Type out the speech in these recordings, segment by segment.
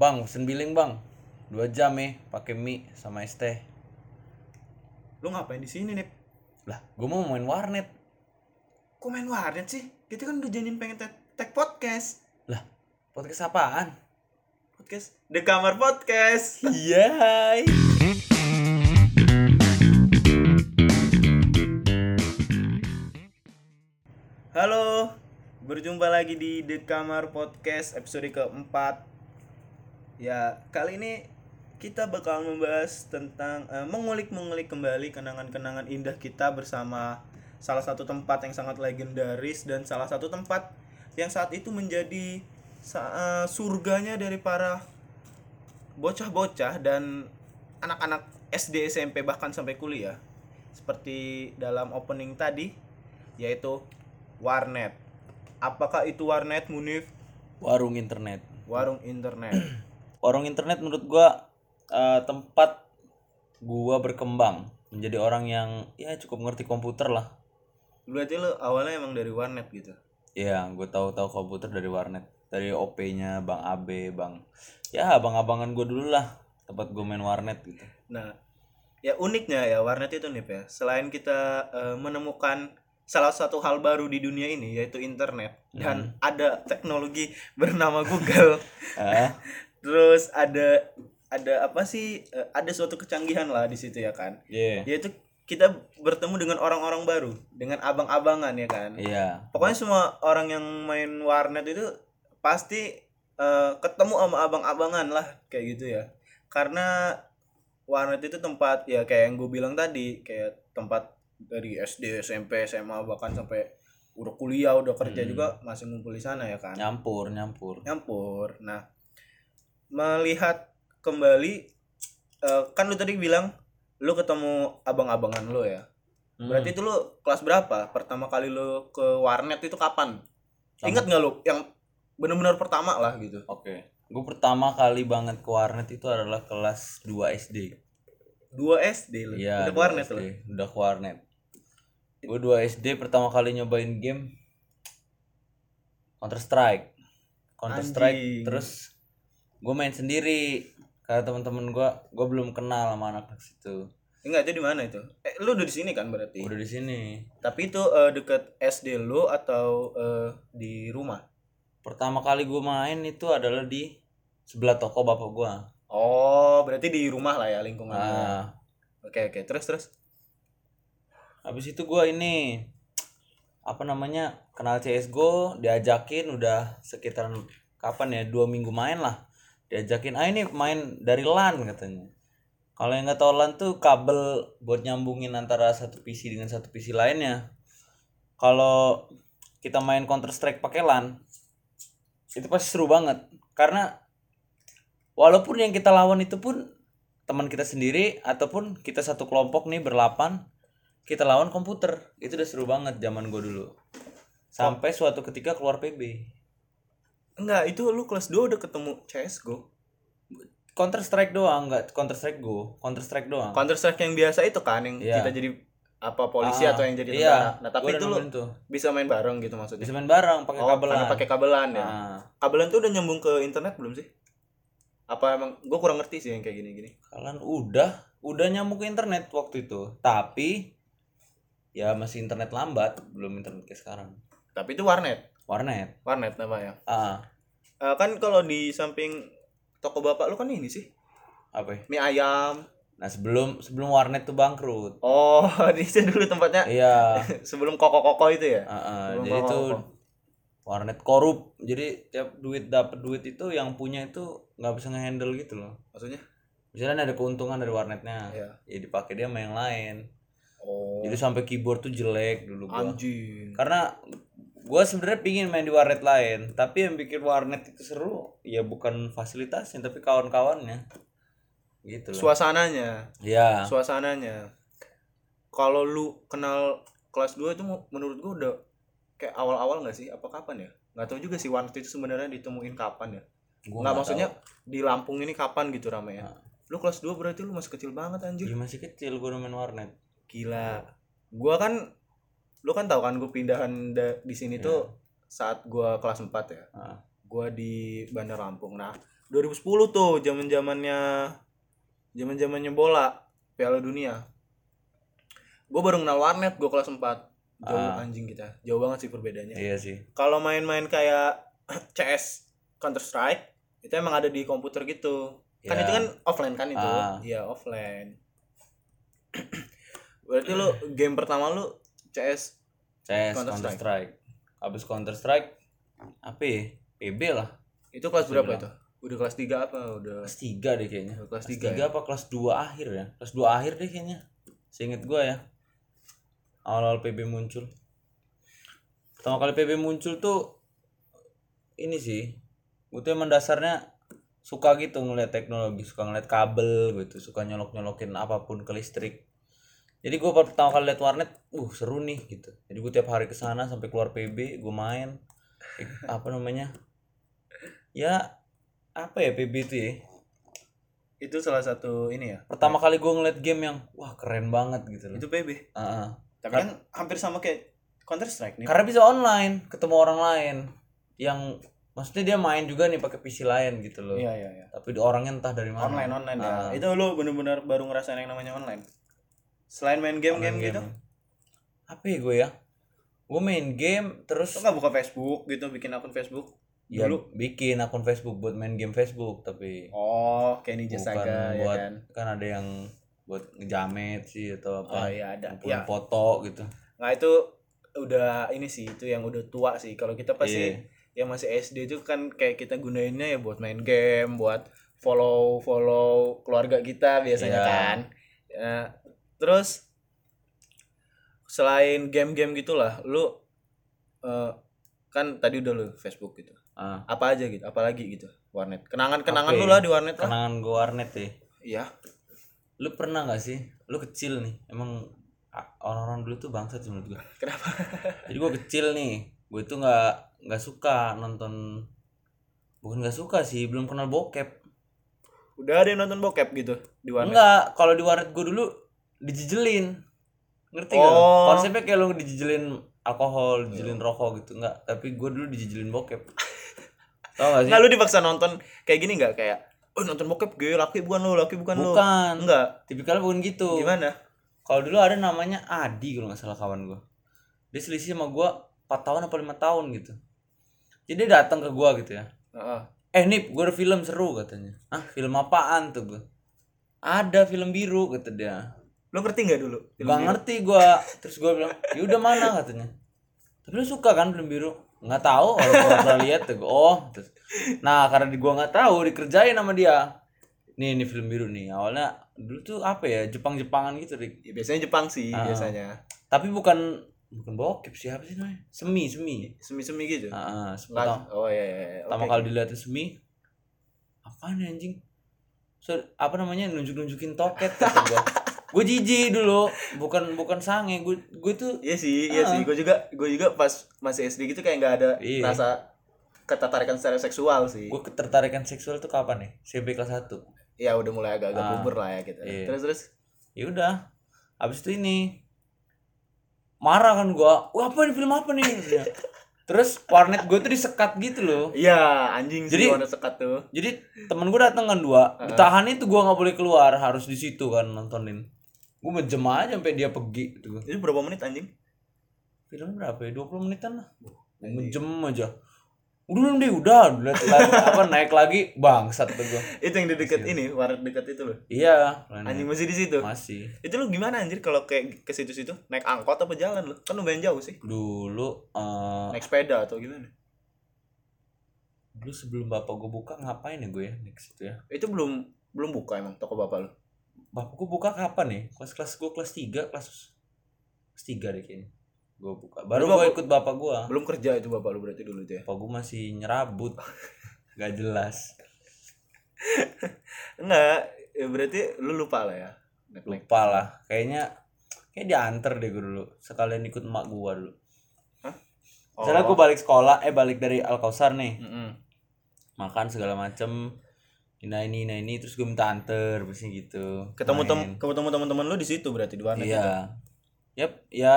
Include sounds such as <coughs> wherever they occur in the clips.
Bang, pesen billing bang. Dua jam ya, pakai mie sama es teh. Lu ngapain di sini, Nip? Lah, gue mau main warnet. Kok main warnet sih? Kita kan udah janjiin pengen tag, tag podcast. Lah, podcast apaan? Podcast The Kamar Podcast. Iya. Halo, berjumpa lagi di The Kamar Podcast episode keempat. Ya, kali ini kita bakal membahas tentang eh, mengulik-mengulik kembali kenangan-kenangan indah kita bersama salah satu tempat yang sangat legendaris dan salah satu tempat yang saat itu menjadi eh, surganya dari para bocah-bocah dan anak-anak SD, SMP bahkan sampai kuliah. Seperti dalam opening tadi yaitu warnet. Apakah itu warnet Munif? Warung internet. Warung internet. Warung internet menurut gua eh, tempat gua berkembang menjadi orang yang ya cukup ngerti komputer lah. Berarti lu awalnya emang dari warnet gitu. Ya, gue tahu-tahu komputer dari warnet, dari OP-nya Bang Abe, Bang. Ya, abang-abangan gue dulu lah tempat gue main warnet gitu. Nah, ya uniknya ya warnet itu nih ya. Selain kita eh, menemukan salah satu hal baru di dunia ini yaitu internet dan ada teknologi bernama Google. Ah, <laughs> Terus ada ada apa sih? eh, ada suatu kecanggihan lah di situ ya kan. iya. Yaitu kita bertemu dengan orang-orang baru, dengan abang-abangan ya kan. Iya. Pokoknya semua orang yang main warnet itu pasti eh, ketemu sama abang-abangan lah kayak gitu ya. Karena warnet itu tempat ya kayak yang gue bilang tadi, kayak tempat dari SD, SMP, SMA bahkan sampai udah kuliah, udah kerja Hmm. juga masih ngumpul di sana ya kan. Nyampur, nyampur. Nyampur. Nah, melihat kembali eh, kan lu tadi bilang lu ketemu abang-abangan lu ya. Hmm. Berarti itu lu kelas berapa? Pertama kali lu ke warnet itu kapan? Sama- Ingat nggak lu yang benar-benar pertama lah gitu? Oke. Gue pertama kali banget ke warnet itu adalah kelas 2 SD. 2 SD lu. Iya. Udah ke 2 warnet lu. Udah ke warnet. Gue 2 SD pertama kali nyobain game Counter Strike. Counter Strike Anjing. terus gue main sendiri karena teman-teman gue gue belum kenal sama anak situ. Enggak, itu di mana itu? Eh, lu udah di sini kan berarti. Udah di sini. Tapi itu eh, deket SD lu atau eh, di rumah? Pertama kali gue main itu adalah di sebelah toko bapak gue. Oh, berarti di rumah lah ya lingkungan. Nah, Oke, oke. Terus terus. habis itu gue ini apa namanya kenal CSGO diajakin udah sekitaran kapan ya dua minggu main lah diajakin ah ini main dari LAN katanya. Kalau yang nggak tahu LAN tuh kabel buat nyambungin antara satu PC dengan satu PC lainnya. Kalau kita main Counter Strike pakai LAN itu pasti seru banget. Karena walaupun yang kita lawan itu pun teman kita sendiri ataupun kita satu kelompok nih berlapan kita lawan komputer. Itu udah seru banget zaman gue dulu. Sampai suatu ketika keluar PB Enggak, itu lu kelas 2 udah ketemu CS:GO. Counter Strike doang nggak Counter Strike Go Counter Strike doang Counter Strike yang biasa itu kan yang Iya. kita jadi apa polisi Ah, atau yang jadi iya. tentara. Nah, tapi Gua itu lu tuh. bisa main bareng gitu maksudnya. bisa main bareng pakai oh, kabelan karena pakai kabelan ya. Nah, Kabelan tuh udah nyambung ke internet belum sih? Apa emang gue kurang ngerti sih yang kayak gini-gini. kalian udah udah nyambung ke internet waktu itu tapi ya masih internet lambat belum internet kayak sekarang Tapi itu warnet, warnet warnet namanya. ah Eh, kan kalau di samping toko bapak lu kan ini sih, apa ya? mie ayam. nah sebelum sebelum warnet tuh bangkrut Oh, <laughs> di situ dulu tempatnya iya <laughs> sebelum koko-koko itu ya. Ah, Sebelum jadi itu warnet korup jadi tiap duit dapat duit itu yang punya itu nggak bisa ngehandle gitu loh Maksudnya? misalnya ada keuntungan dari warnetnya Iya. ya dipakai dia sama yang lain Oh. jadi sampai keyboard tuh jelek dulu gua anjing. karena gua sebenarnya pingin main di warnet lain tapi yang bikin warnet itu seru ya bukan fasilitasnya tapi kawan-kawannya gitu loh Suasananya, ya suasananya. Kalau lu kenal kelas 2 itu menurut gua udah kayak awal-awal nggak sih? Apa kapan ya? Nggak tahu juga sih warnet itu sebenarnya ditemuin kapan ya. gua Nggak maksudnya tahu. di Lampung ini kapan gitu ramenya. Nah. Lu kelas 2 berarti lu masih kecil banget anjir. Iya, masih kecil gua udah main warnet Gila. Gua kan lu kan tahu kan gue pindahan da- di sini Iya. tuh saat gua kelas 4 ya. Ah. Gua di Bandar Lampung. Nah, 2010 tuh zaman zamannya zaman zamannya bola Piala Dunia gue baru kenal warnet gue kelas 4 jauh Ah. anjing kita jauh banget sih perbedaannya Iya sih. kalau main-main kayak <clears throat> CS Counter Strike itu emang ada di komputer gitu kan Ya. itu kan offline kan itu Ah. iya offline <clears throat> berarti lu <clears throat> game pertama lu CS CS Counter Counter Strike. Habis Counter Strike apa ya? PB lah. itu kelas Bisa berapa bilang. itu udah kelas 3 apa udah Kelas 3 deh kayaknya. Udah kelas Kelas tiga 3 apa kelas 2 akhir ya? Kelas 2 akhir deh kayaknya. Seinget gua ya. Awal-awal PB muncul. Pertama kali PB muncul tuh ini sih. Gue tuh emang dasarnya suka gitu ngeliat teknologi, suka ngeliat kabel gitu, suka nyolok-nyolokin apa pun ke listrik. Jadi gue pertama kali liat warnet, uh seru nih gitu. Jadi gue tiap hari ke sana sampai keluar PB, gue main. Apa namanya? Ya apa ya PB itu ya? itu salah satu ini ya pertama kali gue ngeliat game yang wah keren banget gitu loh itu PB Heeh. tapi kan hampir sama kayak Counter Strike nih karena bisa online ketemu orang lain yang maksudnya dia main juga nih pakai PC lain gitu loh iya iya iya tapi orangnya entah dari mana online online ya Ah. itu lu bener-bener baru ngerasain yang namanya online selain main game-game Online gitu? game. apa ya gue ya? Gue main game terus lu nggak buka Facebook gitu bikin akun Facebook? Ya dulu? bikin akun Facebook buat main game Facebook tapi oh kayak Ninja bukan Saga ya buat kan? kan ada yang buat ngejamet sih atau oh apa iya ada. ya. foto gitu. Nah itu udah ini sih itu yang udah tua sih. Kalau kita pasti Iya. yang masih SD itu kan kayak kita gunainnya ya buat main game buat follow follow keluarga kita biasanya Iya. kan. Ya, terus selain game-game gitulah lu eh, kan tadi udah lu Facebook gitu. Ah. Apa aja gitu apalagi gitu warnet. Kenangan-kenangan Apa lu ya? lah di warnet lah. kenangan gue warnet ya. Iya. Lu pernah gak sih? Lu kecil nih emang a- orang-orang dulu tuh bangsa sih menurut <laughs> kenapa? Jadi gue kecil nih gue tuh nggak nggak suka nonton bukan nggak suka sih belum kenal bokep. Udah ada yang nonton bokep gitu di warnet? Enggak kalau di warnet gue dulu dijijelin. Ngerti gak? Oh. konsepnya kayak lu dijijelin alkohol dijijelin rokok gitu. Enggak tapi gue dulu dijijelin bokep. <laughs> Tau gak sih? Nggak lu dipaksa nonton kayak gini nggak? Kayak oh nonton bokep gue laki bukan lu laki bukan, lu. Bukan. Enggak tipikalnya bukan gitu. Gimana? Kalau dulu ada namanya Adi kalau nggak salah kawan gue dia selisih sama gue 4 tahun apa lima tahun gitu. Jadi dia datang ke gue gitu ya. Heeh. eh Nip gue ada film seru katanya. Ah film apaan? tuh gue ada film biru kata dia lu ngerti nggak dulu film gak biru? ngerti gue terus gue bilang ya udah mana? katanya. Tapi lu suka kan film biru? Nggak tahu kalau gue pernah lihat. Tuh oh. Terus nah karena di gue nggak tahu dikerjain sama dia. Nih ini film biru nih. Awalnya dulu tuh apa ya Jepang Jepangan gitu Rik. Ya, biasanya Jepang sih Ah. biasanya. Tapi bukan bukan bokep sih apa sih namanya? Semi semi. Semi semi gitu? Ah Nggak- pertama, oh iya, iya, pertama Oke. kali dilihatin semi. Apaan ya anjing? So, apa namanya nunjuk nunjukin toket kata gua gue jijik dulu. Bukan bukan sange. Gue gue tuh iya sih iya Ah. sih gue juga gue juga pas masih SD gitu kayak nggak ada Iya. rasa ketertarikan secara seksual sih. Gue ketertarikan seksual tuh kapan nih SMP kelas 1 ya udah mulai agak-agak Ah. puber lah ya gitu. Iya. terus terus? Ya udah. Abis itu ini marah kan gua. Wah apa nih film apa nih? Terus warnet gue tuh disekat gitu loh. Iya anjing sih Jadi- warna sekat tuh. jadi temen gue datang kan dua. Ditahan itu gue nggak boleh keluar. Harus di situ kan nontonin gue menjem aja sampai dia pergi gitu gua. itu berapa menit anjing? Filmnya berapa ya? 20 menitan lah. Gua menjem aja. Udah dong deh udah. Lihat <laughs> apa naik lagi bangsat tuh gue itu yang di dekat ini warnet dekat itu loh. Iya. Anjing masih di situ? Masih. Itu lu gimana anjir kalau kayak ke situ-situ? Naik angkot apa jalan lu? Kan lumayan jauh sih. Dulu eh naik sepeda atau gimana? dulu sebelum bapak gue buka ngapain ya gue ya next itu ya? Itu belum belum buka emang toko bapak lu bapak gue buka kapan nih kelas kelas gue kelas 3 kelas kelas 3 deh kayaknya. Gue buka. Baru gue ikut bapak gue belum kerja itu bapak lu berarti dulu tuh ya? Bapak gue masih nyerabut. <laughs> Gak jelas. Enggak ya berarti lu lupa lah ya? Naik naik lupa lah. Kayaknya kayak diantar deh gue dulu. Sekalian ikut emak gue dulu. Oh. misalnya gue balik sekolah eh balik dari Al Kausar nih. Mm-mm. makan segala macem ini ini ini ini terus gue minta anter biasanya gitu ketemu tem ketemu teman-teman lu di situ berarti di warnet itu iya yap ya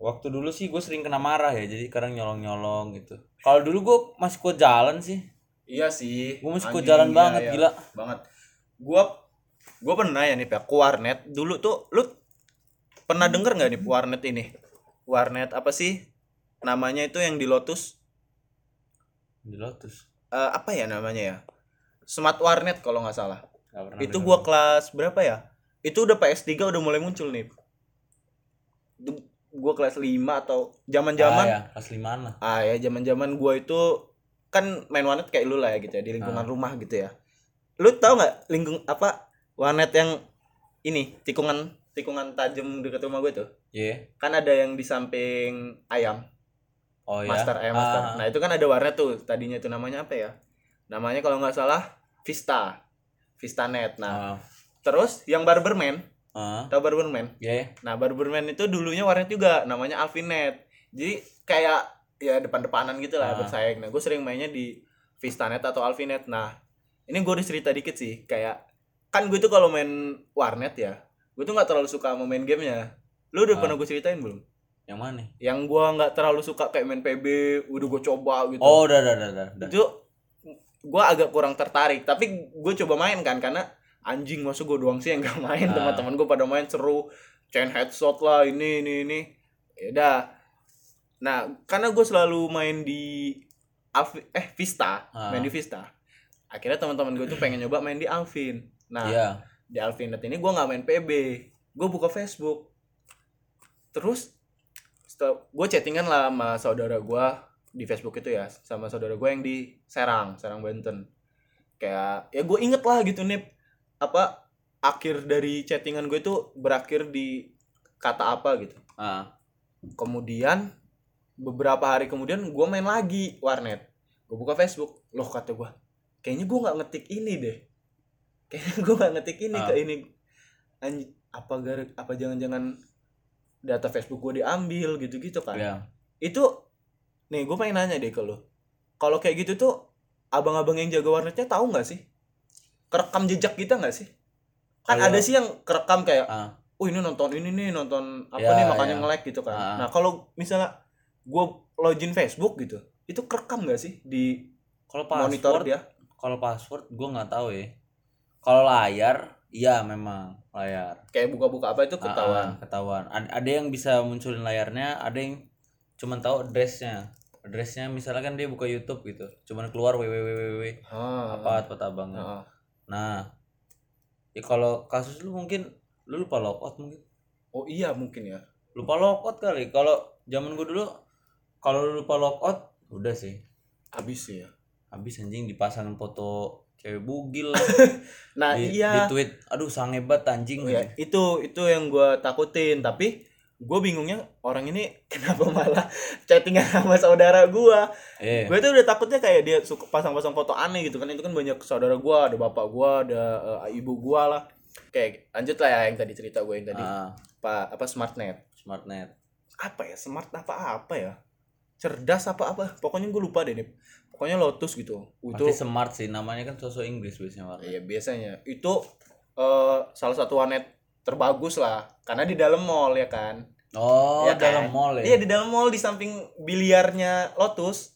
waktu dulu sih gue sering kena marah ya jadi kadang nyolong nyolong gitu kalau dulu gue masih kuat jalan sih Iya sih. Gua masih Anjing, jalan iya, banget, iya. gila. Banget. Gua gua pernah ya nih ke warnet. Dulu tuh lu pernah denger nggak nih warnet ini? Warnet apa sih? Namanya itu yang di Lotus Di Lotus. Eh, apa ya namanya ya? Smart Warnet kalau nggak salah. Pernah itu gua kelas berapa ya? Itu udah PS3 udah mulai muncul nih. Itu gua kelas 5 atau zaman-zaman Ah, ya, kelas limaan lah. Ah ya zaman-zaman gua itu kan main warnet kayak lu lah ya gitu ya di lingkungan Ah. rumah gitu ya. Lu tahu nggak lingkung apa warnet yang ini tikungan tikungan tajam dekat rumah gue tuh? Iya. Kan ada yang di samping ayam, Oh ya. master ayam master. Ah, Nah, itu kan ada warnet tuh. Tadinya itu namanya apa ya? Namanya kalau nggak salah Vista. Vistanet. Nah, ah, terus yang Barberman, ah, tahu Barberman? iya. Nah, Barberman itu dulunya warnet juga, namanya Alfinet. Jadi kayak ya depan-depanan gitu lah Ah. bersaing. Nah, gue sering mainnya di Vistanet atau Alfinet. Nah, ini gue udah cerita dikit sih, kayak kan gue tuh kalau main warnet ya, gue tuh nggak terlalu suka mau main gamenya. Lu udah Ah. pernah gue ceritain belum? Yang mana? Yang gue nggak terlalu suka kayak main PB, udah gue coba gitu. Oh, udah, udah, udah, udah. udah. Itu gue agak kurang tertarik, tapi gue coba main kan karena anjing masa gue doang sih yang gak main. Ah. teman-teman gue pada main seru chain headshot lah ini ini ini. Ya udah. Nah karena gue selalu main di Alvi, eh Vista Ah. main di Vista. Akhirnya teman-teman gue tuh pengen nyoba main di Alvin. Nah Iya. di Alvinet ini gue nggak main PB gue buka Facebook. Terus gue chattingan lah sama saudara gue di Facebook itu ya sama saudara gue yang di Serang Serang Banten. Kayak ya gue inget lah gitu nih apa akhir dari chattingan gue itu berakhir di kata apa gitu. Ah, kemudian beberapa hari kemudian gue main lagi warnet. Gue buka Facebook loh kata gue kayaknya gue nggak ngetik ini deh. Kayaknya gue nggak ngetik ini Ah. ke ini. Anj- apa gara apa jangan-jangan data Facebook gue diambil gitu-gitu kan? Iya. itu nih gue pengen nanya deh ke lo kalau kayak gitu tuh abang-abang yang jaga warnetnya tahu nggak sih kerekam jejak kita nggak sih kan Kalau- ada sih yang kerekam kayak Ah, oh ini nonton ini nih nonton apa Ya, nih makanya ya. nge-like gitu kan Ah. nah kalau misalnya gue login Facebook gitu itu kerekam nggak sih di kalau monitor password, dia kalau password gue nggak tahu ya. Kalau layar, iya memang layar. kayak buka-buka apa itu Ah, ketahuan ah, ketahuan. Ad- Ada yang bisa munculin layarnya, ada yang cuman tahu addressnya. Addressnya misalnya kan dia buka YouTube gitu, cuman keluar www Ah. apa tempat abangnya. Ah. Nah, ya kalau kasus lu mungkin lu lupa logout mungkin. oh iya mungkin ya Lupa logout kali. Kalau zaman gue dulu kalau lu lupa logout udah sih. habis ya Habis anjing dipasang foto cewek bugil <laughs> nah di, di iya tweet aduh sangebat anjing Oh, ya, itu itu yang gue takutin tapi gue bingungnya orang ini <laughs> kenapa malah chattingan sama saudara gue eh gue tuh udah takutnya kayak dia suka pasang-pasang foto aneh gitu kan. Itu kan banyak saudara gue ada bapak gue ada eh, ibu gue lah. Kayak lanjut lah ya yang tadi cerita gue yang tadi. Ah, apa apa smartnet. Smartnet. Apa ya? Smart apa apa ya? Cerdas apa apa pokoknya gue lupa deh nih. Pokoknya lotus gitu. Itu pasti smart sih. Namanya kan sosok Inggris biasanya warna iya biasanya. Itu eh, salah satu warnet terbagus lah. Karena di dalam mall ya kan? Oh kan? dalam mall ya? Iya di dalam mall di samping biliarnya lotus.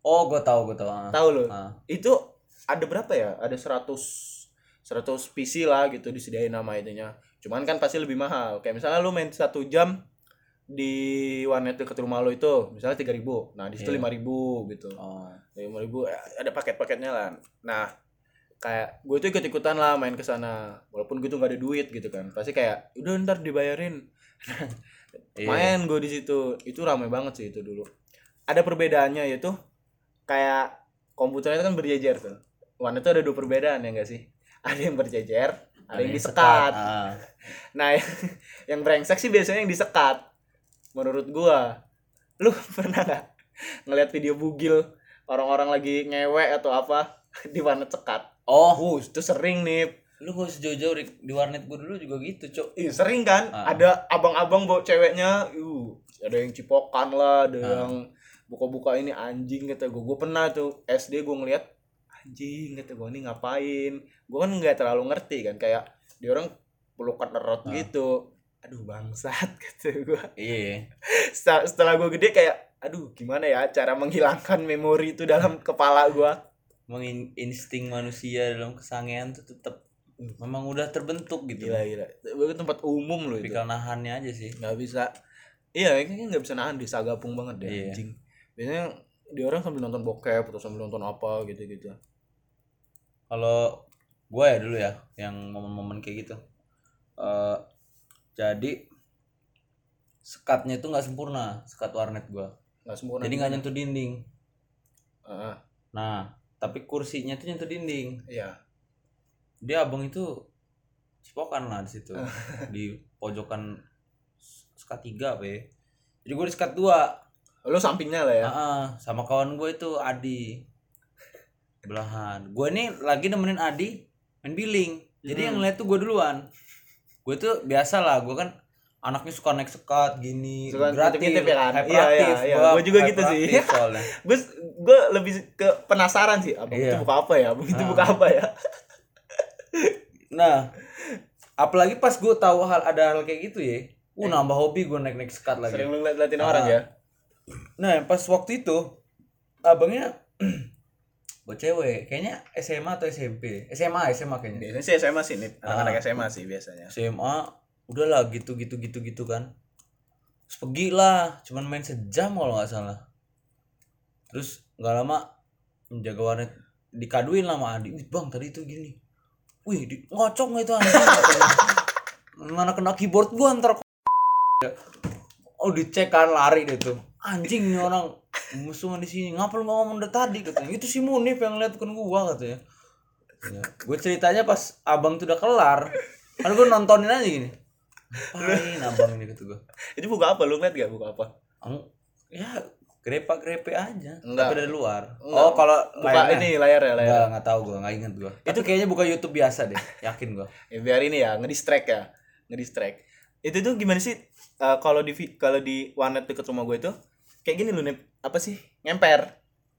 Oh gue tahu gue tahu. Ah. tahu lo Ah, itu ada berapa ya? Ada 100 100 PC lah gitu disediain nama itunya. Cuman kan pasti lebih mahal. Kayak misalnya lu main satu jam di warnet dekat rumah lo itu misalnya 3000 nah di situ Iya. 5000 gitu. Oh. Lima ribu eh, ada paket-paketnya lah. Nah kayak gue tuh ikut-ikutan lah main ke sana. Walaupun gue tuh gak ada duit gitu kan. Pasti kayak udah ntar dibayarin. <laughs> Iya. main gue di situ. Itu ramai banget sih itu dulu. Ada perbedaannya yaitu kayak komputernya kan berjejer tuh. Warnet tuh ada dua perbedaan ya enggak sih? Ada yang berjejer ada yang disekat. ah. <laughs> nah yang, yang brengsek sih biasanya yang disekat. Menurut gua. Lu <laughs> pernah nggak ngeliat video bugil? Orang-orang lagi ngewe atau apa? Di warnet sekat oh. Uh itu sering nih lu gak usah jauh-jauh di, di warnet gue dulu juga gitu cok. Ih, sering kan? Ah. ada abang-abang bawa ceweknya uh ada yang cipokan lah ada Ah. yang buka-buka ini anjing kata gue gue pernah tuh SD gue ngeliat anjing kata gue ini ngapain? Gue kan nggak terlalu ngerti kan kayak dia orang pelukan erot Ah. gitu. Aduh bangsat <laughs> kata gue iya. Setelah, setelah gue gede kayak aduh gimana ya cara menghilangkan memori itu dalam kepala gue Emang in- insting manusia dalam kesangean tuh tetap memang udah terbentuk gitu. gila gila itu tempat umum loh itu Tipikal nahannya aja sih. nggak bisa iya kayaknya nggak bisa nahan di sagapung banget deh Iya. anjing biasanya di orang sambil nonton bokep atau sambil nonton apa gitu gitu Kalau gua ya dulu ya yang momen-momen kayak gitu. eh jadi sekatnya itu nggak sempurna, sekat warnet gua. nggak sempurna Jadi nggak nyentuh dinding. Ah, Nah, tapi kursinya tuh nyentuh dinding. iya Dia abang itu cipokan lah di situ. <laughs> di pojokan sekat tiga ya. Jadi gue di sekat dua. lo sampingnya lah ya Ah, sama kawan gue itu Adi. Belahan. Gue nih lagi nemenin Adi main billing. Jadi yang ngeliat tuh gue duluan. Gue tuh biasa lah, gue kan anaknya suka naik sekat gini, Suka gratis, ngintip-ngintip ya kan? Iya, iya, iya. Gua Gua juga gitu sih. gue <laughs> gue lebih ke penasaran sih abang Iya. itu buka apa ya abang itu Ah. buka apa ya <laughs> Nah, apalagi pas gue tahu hal ada hal kayak gitu ya, uh nambah hobi gue naik naik sekat lagi. sering lu ngeliatin Ah. orang ya Nah, pas waktu itu abangnya <clears throat> buat cewek, kayaknya SMA atau SMP, SMA SMA kayaknya. biasanya sih SMA sih nih anak-anak Ah. SMA sih biasanya SMA udahlah gitu gitu gitu gitu kan. Terus pergi lah, cuman main sejam kalau nggak salah. Terus nggak lama menjaga warnet dikaduin lah sama Adi. Wih bang tadi itu gini. Wih di, ngocok nggak itu anjing. Mana kena keyboard gua ntar Oh dicek kan lari deh tuh. Anjing nih orang musuhan di sini. Ngapa lu nggak ngomong dari tadi katanya. Itu si Munif yang lihat bukan gua katanya. Ya. Gue ceritanya pas abang tuh udah kelar. Kan gue nontonin aja gini. Ngapain abang ini kata gue. itu buka apa lu ngeliat gak buka apa Ang- ya grepe-grepe aja. Enggak. Tapi dari luar. Enggak. Oh kalau buka layarnya? ini layar ya layar Enggak, enggak tahu gue, enggak inget gue. Itu kayaknya buka YouTube biasa deh, <laughs> yakin gue. ya, biar ini ya ngedistract ya ngedistract itu tuh gimana sih eh, kalau di kalau di warnet deket rumah gue itu kayak gini lu nih apa sih ngemper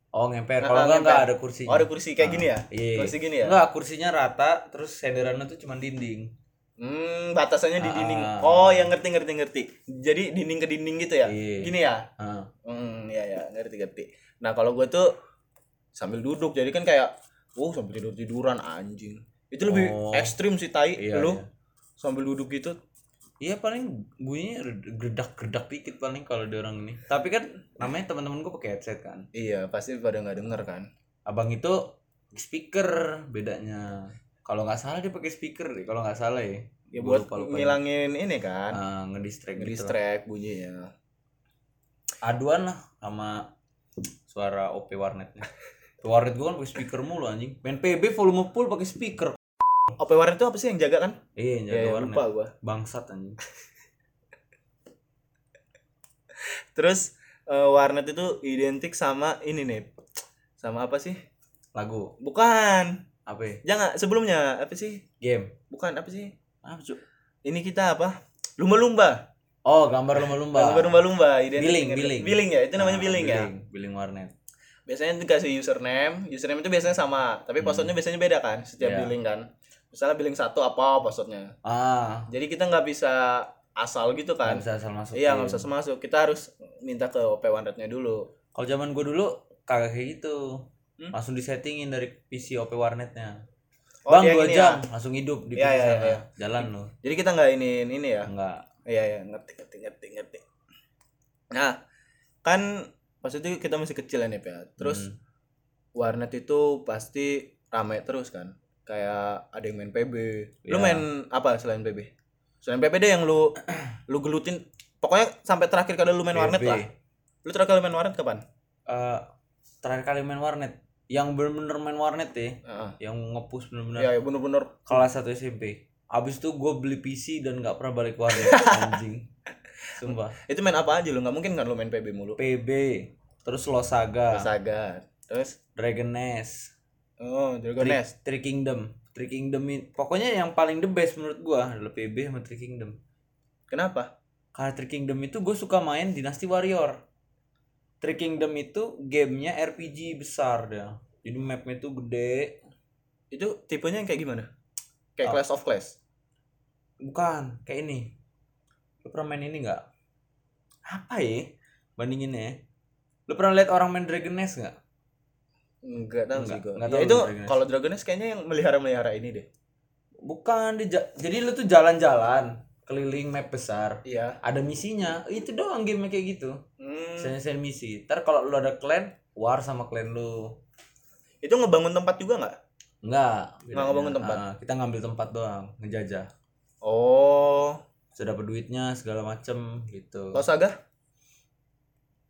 Oh ngemper. Nah, Kalau enggak ngemper. enggak ada kursinya. oh ada kursi kayak gini ya Iya. kursi gini ya Enggak, kursinya rata, terus senderannya tuh cuma dinding. Hmm batasannya di Ah. dinding oh yang ngerti ngerti ngerti jadi dinding ke dinding gitu ya Iya. gini ya Ah. hmm ya ya ngerti ngerti nah kalau gue tuh sambil duduk jadi kan kayak oh sambil tidur tiduran anjing itu lebih Oh. ekstrim sih tai Iya, lu iya. sambil duduk gitu Iya paling bunyinya gerdak-gerdak dikit paling kalau di orang ini. Tapi kan namanya teman-teman gue pakai headset kan. iya pasti pada nggak denger kan Abang itu speaker bedanya. Kalau nggak salah dia pakai speaker deh. Kalau nggak salah ya. ya Gua buat lupa-lupa. ngilangin ini kan Ah, ngedistract gitu. ngedistract bunyinya Aduan lah sama suara OP warnetnya. <laughs> Warnet gue kan pakai speaker mulu anjing. Main PB volume full pakai speaker. OP warnet itu apa sih yang jaga kan Iya, jaga ya, ya, warnet. lupa gua Bangsat anjing. <laughs> terus eh, warnet itu identik sama ini nih sama apa sih Lagu. bukan Apa ya? jangan sebelumnya apa sih Game. bukan apa sih Apa cu? ini kita apa lumba-lumba Oh, gambar lumba-lumba. lumba-lumba identik Billing, billing. billing ya itu namanya Ah, billing, ya Billing warnet. biasanya dikasih username username itu biasanya sama tapi passwordnya biasanya beda kan setiap Hmm. Iya. billing kan misalnya billing satu apa passwordnya Ah, jadi kita nggak bisa asal gitu nggak kan bisa asal masuk. iya nggak bisa masuk kita harus minta ke OP warnetnya dulu Kalau zaman gue dulu kagak kayak gitu. Hmm? Langsung disettingin dari PC OP warnetnya. Oh, Bang dua jam ya? langsung hidup di PC iya, sana. iya. Jalan lo. jadi kita nggak ini ini ya Enggak. iya iya ngerti ngerti ngerti ngerti nah kan pas itu kita masih kecil ya nih ya terus Hmm. warnet itu pasti rame terus kan kayak ada yang main PB lu Iya. main apa selain PB selain PB deh yang lu lu gelutin pokoknya sampai terakhir kali lu main warnet PB. lah lu terakhir kali main warnet kapan Eh, terakhir kali main warnet yang bener-bener main warnet ya Heeh. yang ngepush bener-bener ya, ya bener-bener. kelas 1 SMP abis itu gue beli PC dan nggak pernah balik warnet <laughs> anjing. Sumpah. Itu main apa aja lu? Nggak mungkin kan lu main PB mulu? PB terus Losaga Saga. Terus? Dragon Nest. Oh Dragon Tri, Nest. Tri Kingdom. Tri Kingdom pokoknya yang paling the best menurut gua adalah PB sama Tri Kingdom. Kenapa? Karena Tri Kingdom itu gue suka main Dynasty Warrior Tri Kingdom itu gamenya RPG besar dia. Jadi mapnya tuh gede. Itu tipenya yang kayak gimana? Kayak Oh. Clash of Clash bukan kayak ini. Lu pernah main ini nggak? Apa ya? Bandinginnya ya? lu pernah lihat orang main Dragon Nest nggak? Enggak tahu Enggak, sih gua. enggak Ya itu kalau Dragon Nest kayaknya yang melihara-melihara ini deh. bukan di ja- jadi lu tuh jalan-jalan keliling map besar Iya. ada misinya itu doang game kayak gitu Hmm. saya misi ntar kalau lu ada clan war sama clan lu Itu ngebangun tempat juga nggak? enggak Nggak ngebangun tempat? Ah, kita ngambil tempat doang ngejajah Oh. sudah dapat duitnya segala macem gitu Kalau Saga?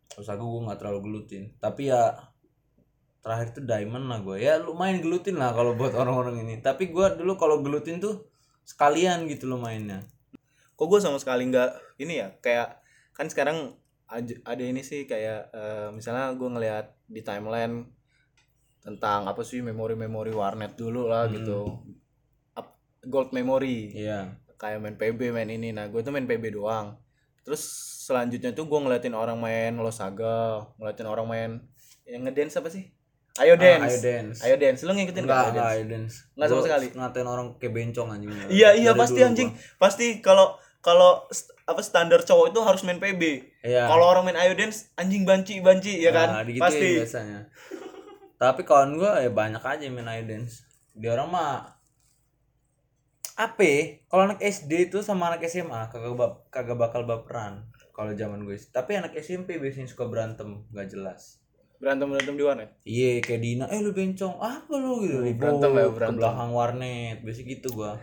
terus aku gue nggak terlalu gelutin tapi ya terakhir tuh diamond lah gue ya lumayan gelutin lah kalau buat orang-orang ini tapi gue dulu kalau gelutin tuh sekalian gitu loh mainnya Kok gue sama sekali nggak ini ya kayak kan sekarang ada ini sih kayak eh, misalnya gue ngeliat di timeline tentang apa sih memori-memori warnet dulu lah Hmm. gitu. Up- gold memory. Iya. Kayak main PB main ini. Nah gue tuh main PB doang. Terus selanjutnya tuh gue ngeliatin orang main Losaga ngeliatin orang main yang ngedance apa sih? Ayo Ah, dance. Ayo dance. Ayo dance. Lu ngikutin enggak enggak Dance? ayo dance. Nggak sama sekali? ngatain orang kayak bencong anjing. Iya iya pasti dulu anjing. pasti kalau kalau st- apa standar cowok itu harus main PB iya. Kalau orang main ayo dance anjing banci banci ya kan? Nah, digituin pasti. biasanya. Tapi kawan gue ya banyak aja main ayo dance. Dia orang mah apa ya, kalau anak SD itu sama anak SMA kagak bak- kagak bakal baperan kalau zaman gue tapi anak SMP biasanya suka berantem nggak jelas. Berantem berantem di warnet? Iya kayak Dina eh lu bencong apa lu? Gitu Wih, berantem ya, berantem. ke belakang warnet biasa gitu gua.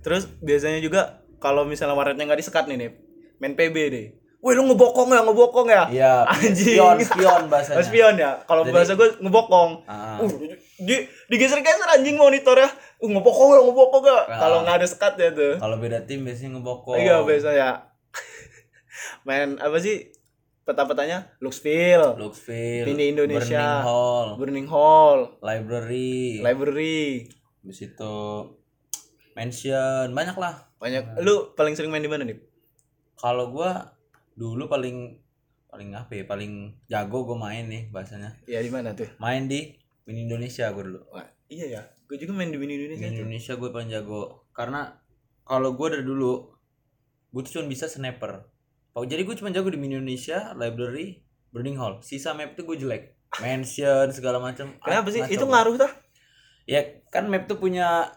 Terus biasanya juga kalau misalnya warnetnya nggak disekat nih nih main PB deh Wih lu ngebokong ya ngebokong ya iya <laughs> Anjing. spion spion bahasanya Oh, spion ya kalau bahasa gue ngebokong Ah, Uh, di digeser-geser anjing monitornya. Uh, ngebokong ya, ngebokong ya. Ah. Kalau nggak ada sekatnya tuh. kalau beda tim biasanya ngebokong Iya, biasa ya. <laughs> Main apa sih? Peta-petanya Luxville, Luxville Ini Indonesia. Burning Hall Burning Hall, library Library. Habis itu mansion banyak lah Banyak. Lu paling sering main di mana nih? kalau gua dulu paling paling apa ya paling jago gua main nih bahasanya Ya di mana tuh? main di Mini Indonesia gua dulu Wah, iya ya. Gue juga main di Win Indonesia Mini tuh. Indonesia gue paling jago karena kalau gua dari dulu gue tuh cuma bisa sniper jadi gue cuma jago di Mini Indonesia library Burning Hall sisa map tuh gue jelek mansion segala macam Kenapa sih? Ah, Itu ngaco. ngaruh tah? ya kan map tuh punya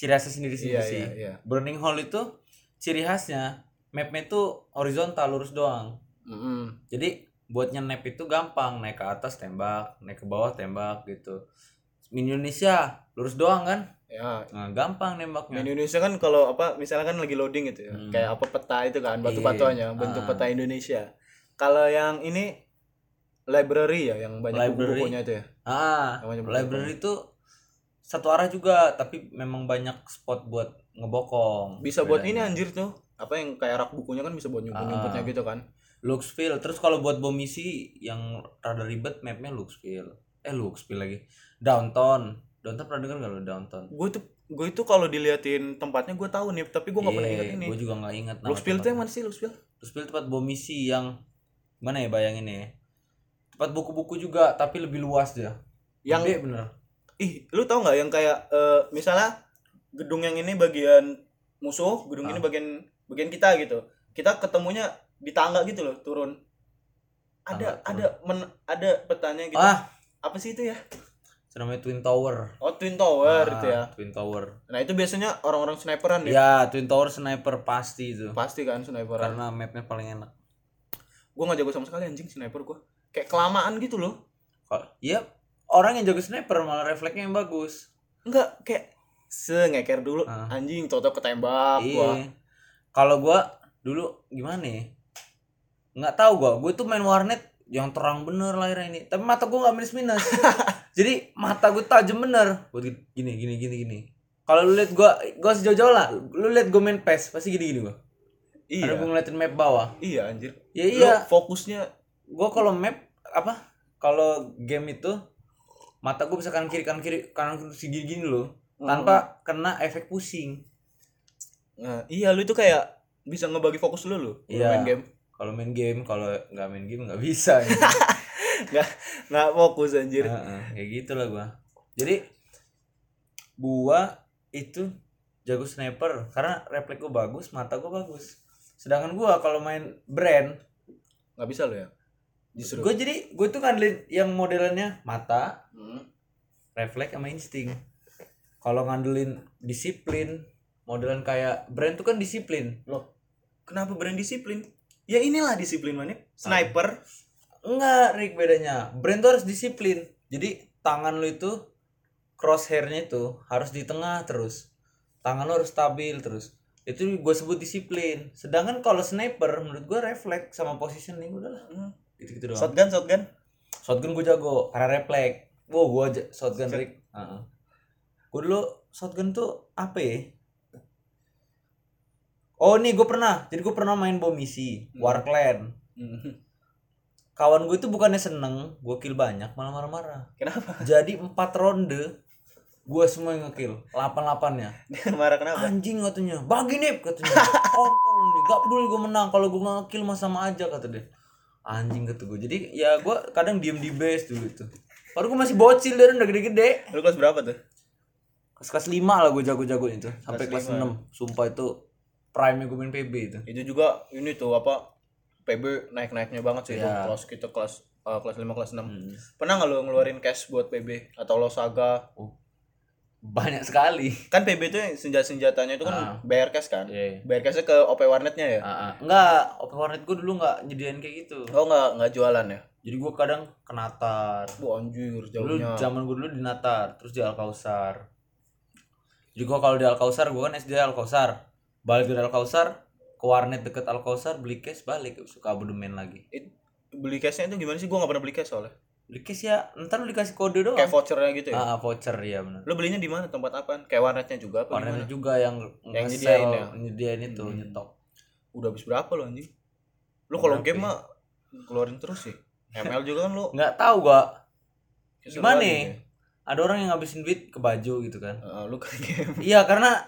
ciri khasnya sendiri sendiri Iya, sih iya, iya. Burning Hall itu ciri khasnya mapnya tuh horizontal lurus doang Mm-mm. jadi buatnya nap itu gampang naik ke atas tembak naik ke bawah tembak gitu Mini Indonesia lurus doang kan Ya, nah, gampang nembaknya Indonesia kan kalau apa misalnya kan lagi loading gitu ya. Hmm. Kayak apa peta itu kan, batu-batuannya, Iya. bentuk Ah. peta Indonesia. Kalau yang ini library ya yang banyak buku-bukunya itu ya. ah Namanya buku library itu satu arah juga tapi memang banyak spot buat ngebokong. Bisa buat ini anjir tuh. Apa yang kayak rak bukunya kan bisa buat nyumput-nyumputnya Ah. gitu kan. Luxville terus kalau buat bom misi yang rada ribet mapnya Luxville eh Luxville lagi. Downtown. Downtown pernah dengar gak lo downtown? Gue tuh gue itu kalau diliatin tempatnya gue tahu nih, tapi gue nggak pernah ingat ini. gue Iya, juga nggak ingat Luxville tuh yang mana sih Luxville? Luxville tempat bom misi yang mana ya bayangin ya. Tempat buku-buku juga tapi lebih luas dia. Yang Gede bener ih, lu tahu nggak yang kayak eh, misalnya gedung yang ini bagian musuh, gedung ini Ah. bagian bagian kita gitu. Kita ketemunya di tangga gitu loh, turun. Ada Tangga turun. ada men- ada petanya gitu. ah Apa sih itu ya? namanya Twin Tower Oh, Twin Tower Ah, itu ya. Twin Tower Nah, itu biasanya orang-orang sniperan ya. ya Twin Tower sniper pasti itu Pasti kan sniperan. karena mapnya paling enak Gua nggak jago sama sekali anjing sniper gua. Kayak kelamaan gitu loh. Iya orang yang jago sniper malah refleksnya yang bagus Enggak kayak sengeker dulu Ah. anjing cocok ketembak gua. Iya. Kalau gua dulu gimana ya? Nggak tahu gua. Gue tuh main warnet yang terang bener layarnya ini. Tapi mata gua nggak minus minus. <laughs> Jadi mata gue tajam bener. Buat gini gini gini gini. Kalau lu lihat gua gua sejauh-jauh lah. Lu lihat gua main PES pasti gini gini gua. Iya. Karena gua ngeliatin map bawah. Iya anjir. Ya Lu iya. fokusnya Gua kalau map apa? Kalau game itu mata gua bisa kanan kiri kanan kiri kanan kiri gini gini loh. Tanpa kena efek pusing. Nah, iya lu itu kayak bisa ngebagi fokus lu kalau Iya. main game. Kalau main game, kalau nggak main game nggak bisa. gitu. <laughs> Nggak nggak fokus anjir. Heeh, kayak gitu lah gua. Jadi gua itu jago sniper karena refleks gua bagus, mata gua bagus. Sedangkan gua kalau main brand Nggak bisa lu ya. Justru. gue jadi gue tuh ngandelin yang modelannya mata Hmm. refleks sama insting kalau ngandelin disiplin modelan kayak brand tuh kan disiplin Loh, kenapa brand disiplin? Ya inilah disiplin mana? Sniper. enggak Rick bedanya brand tuh harus disiplin jadi tangan lu itu crosshairnya itu harus di tengah terus tangan lu harus stabil terus itu gue sebut disiplin sedangkan kalau sniper menurut gue refleks sama positioning udahlah Hmm. Gitu gitu doang. Shotgun, shotgun. shotgun gue jago. Karena refleks. Wow gue aja shotgun Rick. Gue dulu shotgun tuh apa ya? Oh nih gue pernah. Jadi gue pernah main bom misi Hmm. Warclan. Hmm. kawan gue itu bukannya seneng gue kill banyak malah marah-marah. Kenapa? jadi empat ronde gue semua yang ngekill. 88 nya Dia marah kenapa? anjing katanya. Bagi nih katanya. <laughs> Kontol nih. Gak peduli gue menang. Kalau gue nggak ngekill mah sama aja kata dia anjing kata gue jadi ya gue kadang diem di base dulu itu baru gue masih bocil dan udah gede-gede Lu kelas berapa tuh? kelas kelas 5 lah gue jago-jago itu sampai Kelas kelas, lima. 6 sumpah itu prime gue main PB itu Itu juga ini tuh apa? PB naik-naiknya banget sih itu. Iya. Kelas kita kelas eh, kelas 5 kelas 6. Hmm. Pernah nggak lu ngeluarin cash buat PB atau lo saga? Banyak sekali Kan PB tuh yang senjata-senjatanya itu kan Ah. bayar cash kan? Iya. Bayar cashnya ke OP warnetnya ya? Ah, ah. enggak open warnet gue dulu nggak nyediain kayak gitu Oh nggak nggak jualan ya? jadi gue kadang ke Natar Bu anjir dulu jauhnya. zaman gue dulu di Natar terus di Alkausar jadi gue kalau di Alkausar gue kan SD Alkausar balik dari Alkausar ke warnet deket Alkausar beli cash balik suka abodemen lagi It- beli cashnya itu gimana sih? Gua nggak pernah beli cash soalnya. Cash ya ntar lu dikasih kode doang Kayak vouchernya gitu ya? ah, ah, voucher ya benar Lo belinya di mana? Tempat apaan? Kayak warnetnya juga apa warnetnya gimana? juga yang Yang nyediain ya? nyediain itu Hmm. nyetok Udah habis berapa lo anjing? Lo kalau game ya? mah keluarin terus sih. ML juga kan lo nggak tahu gua gimana gitu ya? ada orang yang ngabisin duit ke baju gitu kan Heeh, lu kan game. iya karena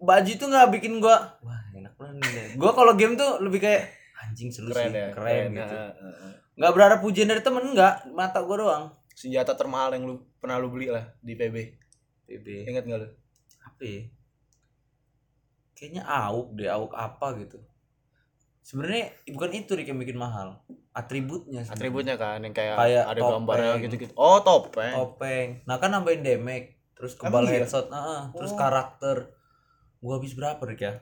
baju itu nggak bikin gua wah enak banget nih gua kalau game tuh lebih kayak anjing seru Keren sih ya. keren, gitu Heeh, heeh. Nggak berharap pujian dari temen nggak mata gua doang Senjata termahal yang lu pernah lu beli lah di PB. PB Ingat nggak lu? apa ya kayaknya auk deh auk apa gitu sebenarnya bukan itu Rick yang bikin mahal atributnya sebenarnya. Atributnya kan yang kayak, Kayak ada topeng. gambarnya gitu-gitu. Oh, topeng. topeng nah kan nambahin damage terus kebal Emang iya? headshot ah, terus Oh. karakter gua habis berapa Rick ya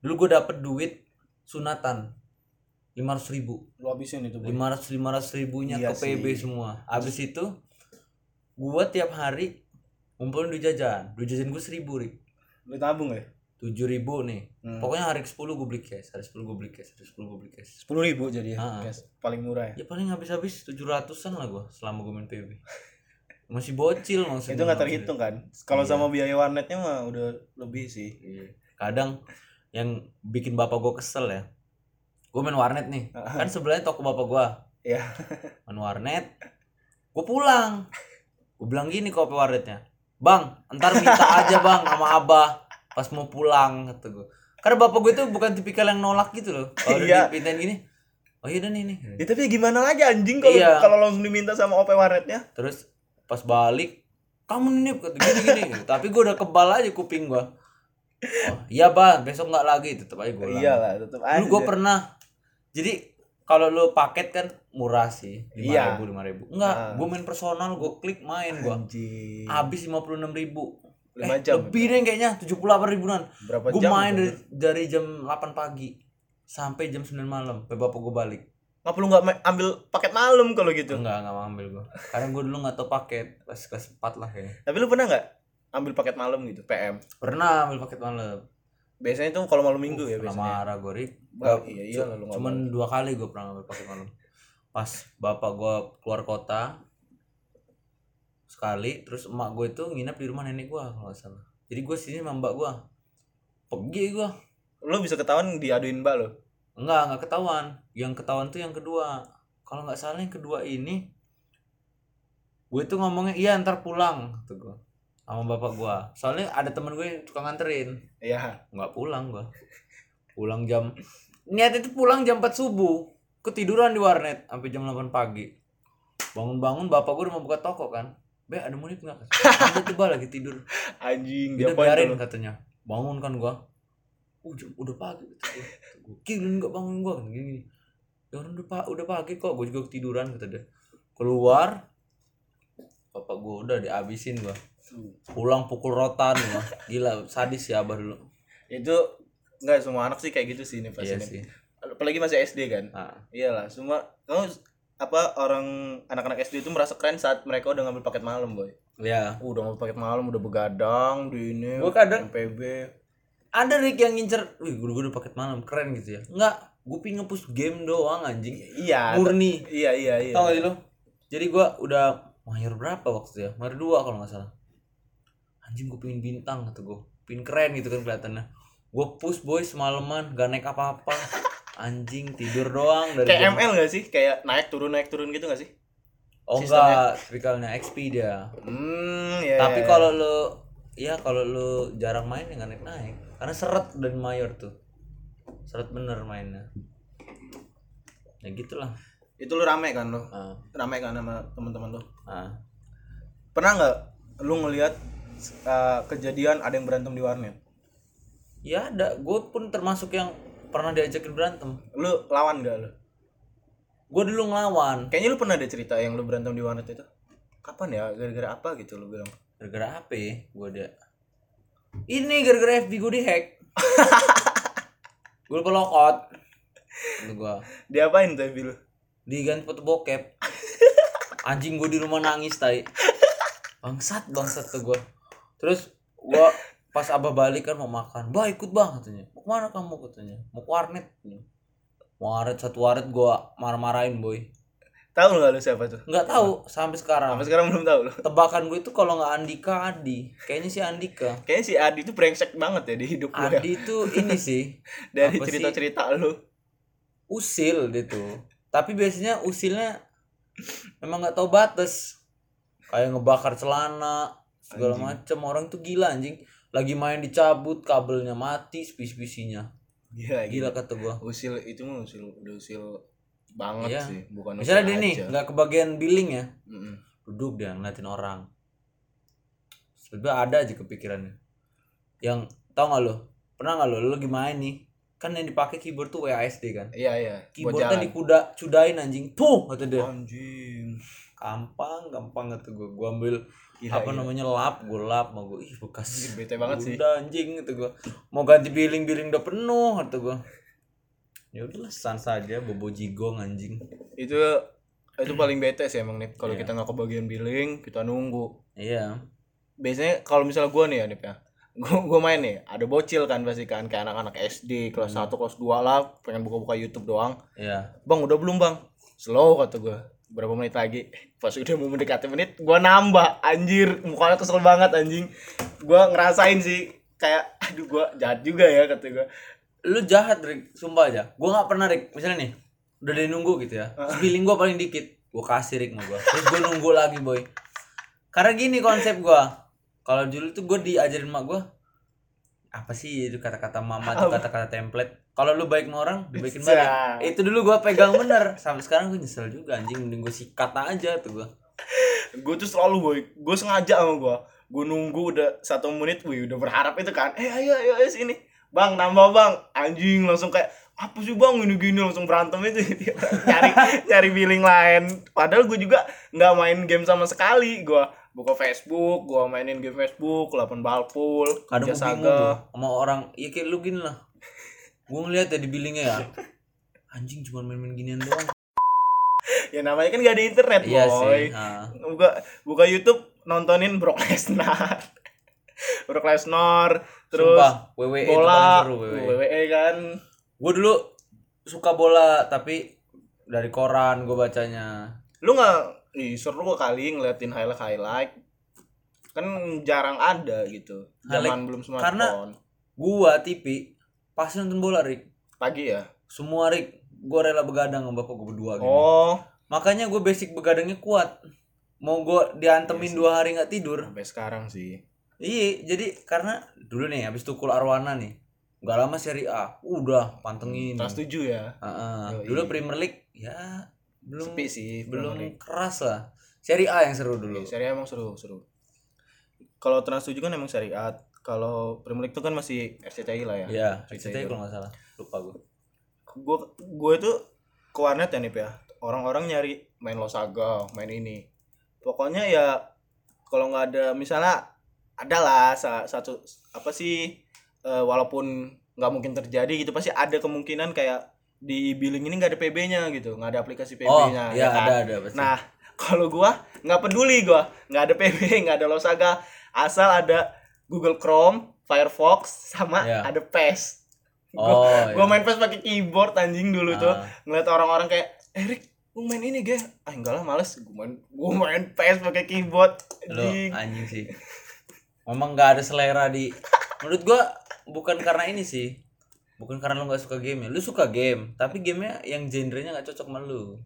dulu gua dapet duit sunatan lima ratus ribu Lu habisin itu, lima ratus lima ratus ribunya Iya ke PB sih. semua habis itu gua tiap hari ngumpulin duit jajan duit jajan gua seribu Rick Lu tabung ya? tujuh ribu nih Hmm. pokoknya hari ke sepuluh gue beli cash hari sepuluh gue beli cash hari sepuluh gue beli cash Sepuluh ribu jadi ya, Ah. guys. Paling murah ya. ya paling habis-habis tujuh ratusan lah gue selama gue main PB <laughs> masih bocil maksudnya Itu nggak terhitung kan? Kalau Iya. sama biaya warnetnya mah udah lebih sih. Iya. kadang yang bikin bapak gue kesel ya gue main warnet nih kan sebelahnya toko bapak gue Iya. main warnet gue pulang gue bilang gini ke OP warnetnya bang ntar minta aja bang sama abah pas mau pulang kata gue karena bapak gue itu bukan tipikal yang nolak gitu loh kalau Iya. dipintain gini oh iya nih nih Ya tapi gimana lagi anjing kalau Iya. kalau langsung diminta sama OP warnetnya? terus pas balik kamu nih kata gini gini tapi gue udah kebal aja kuping gue oh, iya bang besok nggak lagi tetep aja gue Iyalah, tetap aja. dulu gue pernah jadi kalau lu paket kan murah sih lima Iya. ribu lima ribu enggak Ah. gue main personal gue klik main gue habis lima puluh enam ribu eh, jam. lebih deh kayaknya tujuh puluh delapan ribuan Berapa gue jam? main itu? dari, dari jam 8 pagi sampai jam 9 malam bapak gue balik Nggak perlu nggak ambil paket malam kalau gitu. enggak enggak mau ambil gue karena gue dulu nggak tau paket kelas kelas 4 lah kayaknya Tapi lu pernah nggak ambil paket malam gitu, PM? pernah ambil paket malam Biasanya tuh kalau malam minggu ya pernah biasanya. marah gue Rik. Bah, iya, iya lu nggak cuman dua kali gue pernah ngambil paket malam. Pas bapak gue keluar kota sekali terus emak gue itu nginep di rumah nenek gue kalau nggak salah. Jadi gue sini sama mbak gue pergi gue Lu bisa ketahuan diaduin mbak lo. enggak enggak ketahuan. Yang ketahuan tuh yang kedua. Kalau nggak salah yang kedua ini gue tuh ngomongnya iya ntar pulang tuh gue sama bapak gue soalnya ada temen gue yang tukang nganterin. Iya. nggak pulang gua. Pulang jam niat itu pulang jam 4 subuh. Ketiduran di warnet sampai jam 8 pagi. Bangun-bangun bapak gua udah mau buka toko kan. Be ada menit nggak? ada tiba lagi tidur. Anjing dia biarin katanya. Bangun kan gua. Uh, jam- udah pagi kata gua. Kata gua, "Ki, lu nggak bangun gua kan gini, gini ya orang udah, pa- udah pagi kok. Gue juga ketiduran kata dia. Keluar bapak gue udah dihabisin gua pulang pukul rotan gua gila sadis ya abah dulu. Itu enggak semua anak sih kayak gitu sih nih pasti iya sih. Apalagi masih SD kan? Ah, iyalah semua kamu apa orang anak-anak SD itu merasa keren saat mereka udah ngambil paket malam boy. Ya Uh, udah ngambil paket malam udah begadang di ini Gua kadang- MPB ada Rick yang ngincer wih gue udah paket malam keren gitu ya. Enggak gue pengen ngepush game doang anjing. Iya murni. Iya iya iya. Tau gak sih lo jadi gua udah mayor berapa waktu ya? Mayor dua kalau nggak salah anjing gue pengen bintang kata gue pengen keren gitu kan kelihatannya. Gue push boy semalaman gak naik apa-apa. Anjing tidur doang dari kayak jam- ML gak sih? Kayak naik turun naik turun gitu gak sih? Oh sistemnya. enggak tipikalnya XP dia. Hmm ya tapi ya, ya. kalau lu ya kalau lu jarang main ya naik naik karena seret dan mayor tuh. Seret bener mainnya. Ya gitulah. Itu lu rame kan lo ah, rame kan sama teman-teman lo ah. pernah nggak lu ngelihat uh, kejadian ada yang berantem di warnet? Ya ada gue pun termasuk yang pernah diajakin berantem. Lu lawan gak lu? Gue dulu ngelawan. Kayaknya lu pernah ada cerita yang lu berantem di warnet itu. Kapan ya? Gara-gara apa gitu lu bilang? Gara-gara apa ya? Gue ada. Ini gara-gara FB gue dihack. <laughs> Gue lupa itu gue diapain tuh lu? Diganti foto bokep. <laughs> Anjing gue di rumah nangis tai. Bangsat bangsat tuh gue terus gue pas abah balik kan mau makan. Bah ikut bang katanya. Mau ke mana kamu katanya? Mau ke warnet mau warnet satu warnet gue marah-marahin boy. Tahu nggak lu siapa tuh? Nggak tahu sampai sekarang. Sampai sekarang belum tahu lu. Tebakan gue itu kalau nggak Andika Adi. Kayaknya sih Andika. Kayaknya si Adi tuh brengsek banget ya di hidup ya Adi itu ini sih. <laughs> Dari cerita-cerita lu. Usil dia tuh. Tapi biasanya usilnya memang nggak tahu batas. Kayak ngebakar celana segala macem. Orang tuh gila anjing. Lagi main dicabut kabelnya mati spis-spisinya. Gila gila. Kata gua. Usil itu mah usil udah usil banget Iya. sih. Bukan misalnya dia nih nggak kebagian billing ya? Mm-mm. duduk dia ngeliatin orang. Sebenarnya ada aja kepikirannya. Yang tau nggak lo pernah nggak lo lo lagi main nih. Kan yang dipakai keyboard tuh WASD kan? Iya iya. Keyboardnya dikuda cudain anjing. Tuh kata dia. Anjing. Gampang gampang kata gue gue ambil Gila, apa gila. namanya lap gue lap mau gue ih bekas bete banget sih. udah anjing gitu gue mau ganti billing billing udah penuh kata gue ya udahlah sans saja bobo jigong anjing. Itu itu paling bete sih emang nih kalau Iya. kita nggak kebagian billing kita nunggu. Iya. Biasanya kalau misalnya gua nih ya Nip ya. Gua, gua main nih ada bocil kan pasti kan kayak anak-anak SD kelas Hmm. 1 kelas 2 lah pengen buka-buka YouTube doang. Iya. Bang udah belum bang? Slow kata gua berapa menit lagi? Pas udah mau mendekati menit gua nambah. Anjir mukanya kesel banget anjing. Gua ngerasain sih kayak aduh gua jahat juga ya kata gua. Lu jahat Rick. Sumpah aja. Gue nggak pernah Rick. Misalnya nih udah dia nunggu gitu ya. Terus billing gue paling dikit. Gue kasih Rick sama gue terus gue nunggu lagi boy. Karena gini konsep gue kalau dulu tuh gue diajarin mak gue apa sih itu kata-kata mama tuh kata-kata template kalau lu baik sama orang dibaikin balik. Itu dulu gue pegang bener. Sampai sekarang gue nyesel juga anjing. Mending gue sikat aja tuh gue gue tuh selalu boy. Gue sengaja sama gue gue nunggu udah satu menit wih udah berharap itu kan. Eh ayo ayo, ayo sini. Bang nambah bang. Anjing langsung kayak apa sih bang? Ini gini langsung berantem itu. <laughs> Cari cari billing lain. Padahal gue juga nggak main game sama sekali gue buka Facebook gue mainin game Facebook 8 balpul kadang gue bingung sama orang. Ya kayak lu gini lah gue ngeliat ya di billingnya ya. Anjing cuma main-main ginian doang. <laughs> Ya namanya kan gak ada internet iya boy. sih buka buka YouTube nontonin Brock Lesnar. <laughs> Brock Lesnar terus Sumpah, WWE bola. seru WWE. WWE kan. Gue dulu suka bola tapi dari koran gue bacanya. lu nggak ih seru kali ngeliatin highlight highlight. Kan jarang ada gitu zaman belum karena- smartphone Gua TV pasti nonton bola Rick. pagi ya Semua Rick, gue rela begadang sama bapak gue berdua gini. oh Makanya gue basic begadangnya kuat. Mau gue diantemin Iya dua hari nggak tidur. sampai sekarang sih Iya, jadi karena dulu nih habis tukul Arwana nih. Gak lama seri A, udah pantengin. kelas tujuh ya Heeh. Yoi. Dulu Premier League ya belum sepi sih belum League. keras lah. Seri A yang seru dulu. Iya, Serie A emang seru seru kalau Trans 7 kan emang Serie A kalau Premier League tuh kan masih RCTI lah ya Iya, RCTI itu. kalau nggak salah. Lupa gue. gue gue tuh ke warnet ya nih ya orang-orang nyari main losaga main ini pokoknya ya kalau nggak ada misalnya adalah satu apa sih eh, walaupun nggak mungkin terjadi gitu pasti ada kemungkinan kayak di billing ini nggak ada PB-nya gitu nggak ada aplikasi Oh, PB-nya iya kan? ada ada pasti. nah <laughs> kalau gua nggak peduli gua nggak ada PB nggak ada losaga asal ada Google Chrome Firefox sama Iya. ada PES oh, gua iya. main PES pakai keyboard anjing dulu tuh Ah. ngeliat orang-orang kayak Erik lu main ini gak ah enggak lah males gue main gue main PS pakai keyboard Lu anjing anjing sih. Memang nggak ada selera di menurut gua bukan karena ini sih. Bukan karena lu nggak suka game ya. Lu suka game, tapi gamenya yang genrenya nggak cocok sama lu.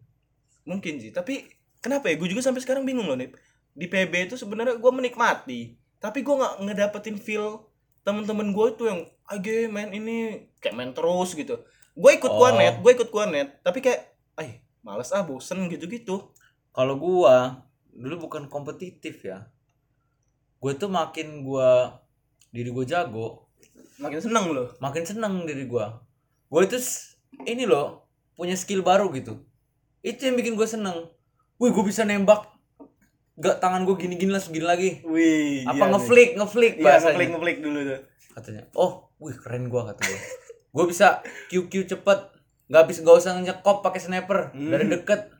mungkin sih tapi kenapa ya gue juga sampai sekarang bingung loh nih di PB itu sebenarnya gue menikmati tapi gue nggak ngedapetin feel temen-temen gue itu yang age main ini kayak main terus gitu gue ikut Oh. kuanet gue ikut kuanet tapi kayak ay males ah bosen gitu-gitu Kalau gua dulu bukan kompetitif ya. Gue tuh makin gua diri gue jago, makin seneng loh makin seneng diri gua. Gue itu ini loh punya skill baru gitu. Itu yang bikin gue seneng. Wih, gue bisa nembak. Gak tangan gue gini-gini langsung gini lagi. wih Apa ngeflick, ngeflick iya ngeflick ngeflick dulu tuh. Katanya oh wih keren gua kata gua. Gua bisa QQ cepet. Nggak bisa nggak usah nyekop pakai sniper. Hmm. dari deket.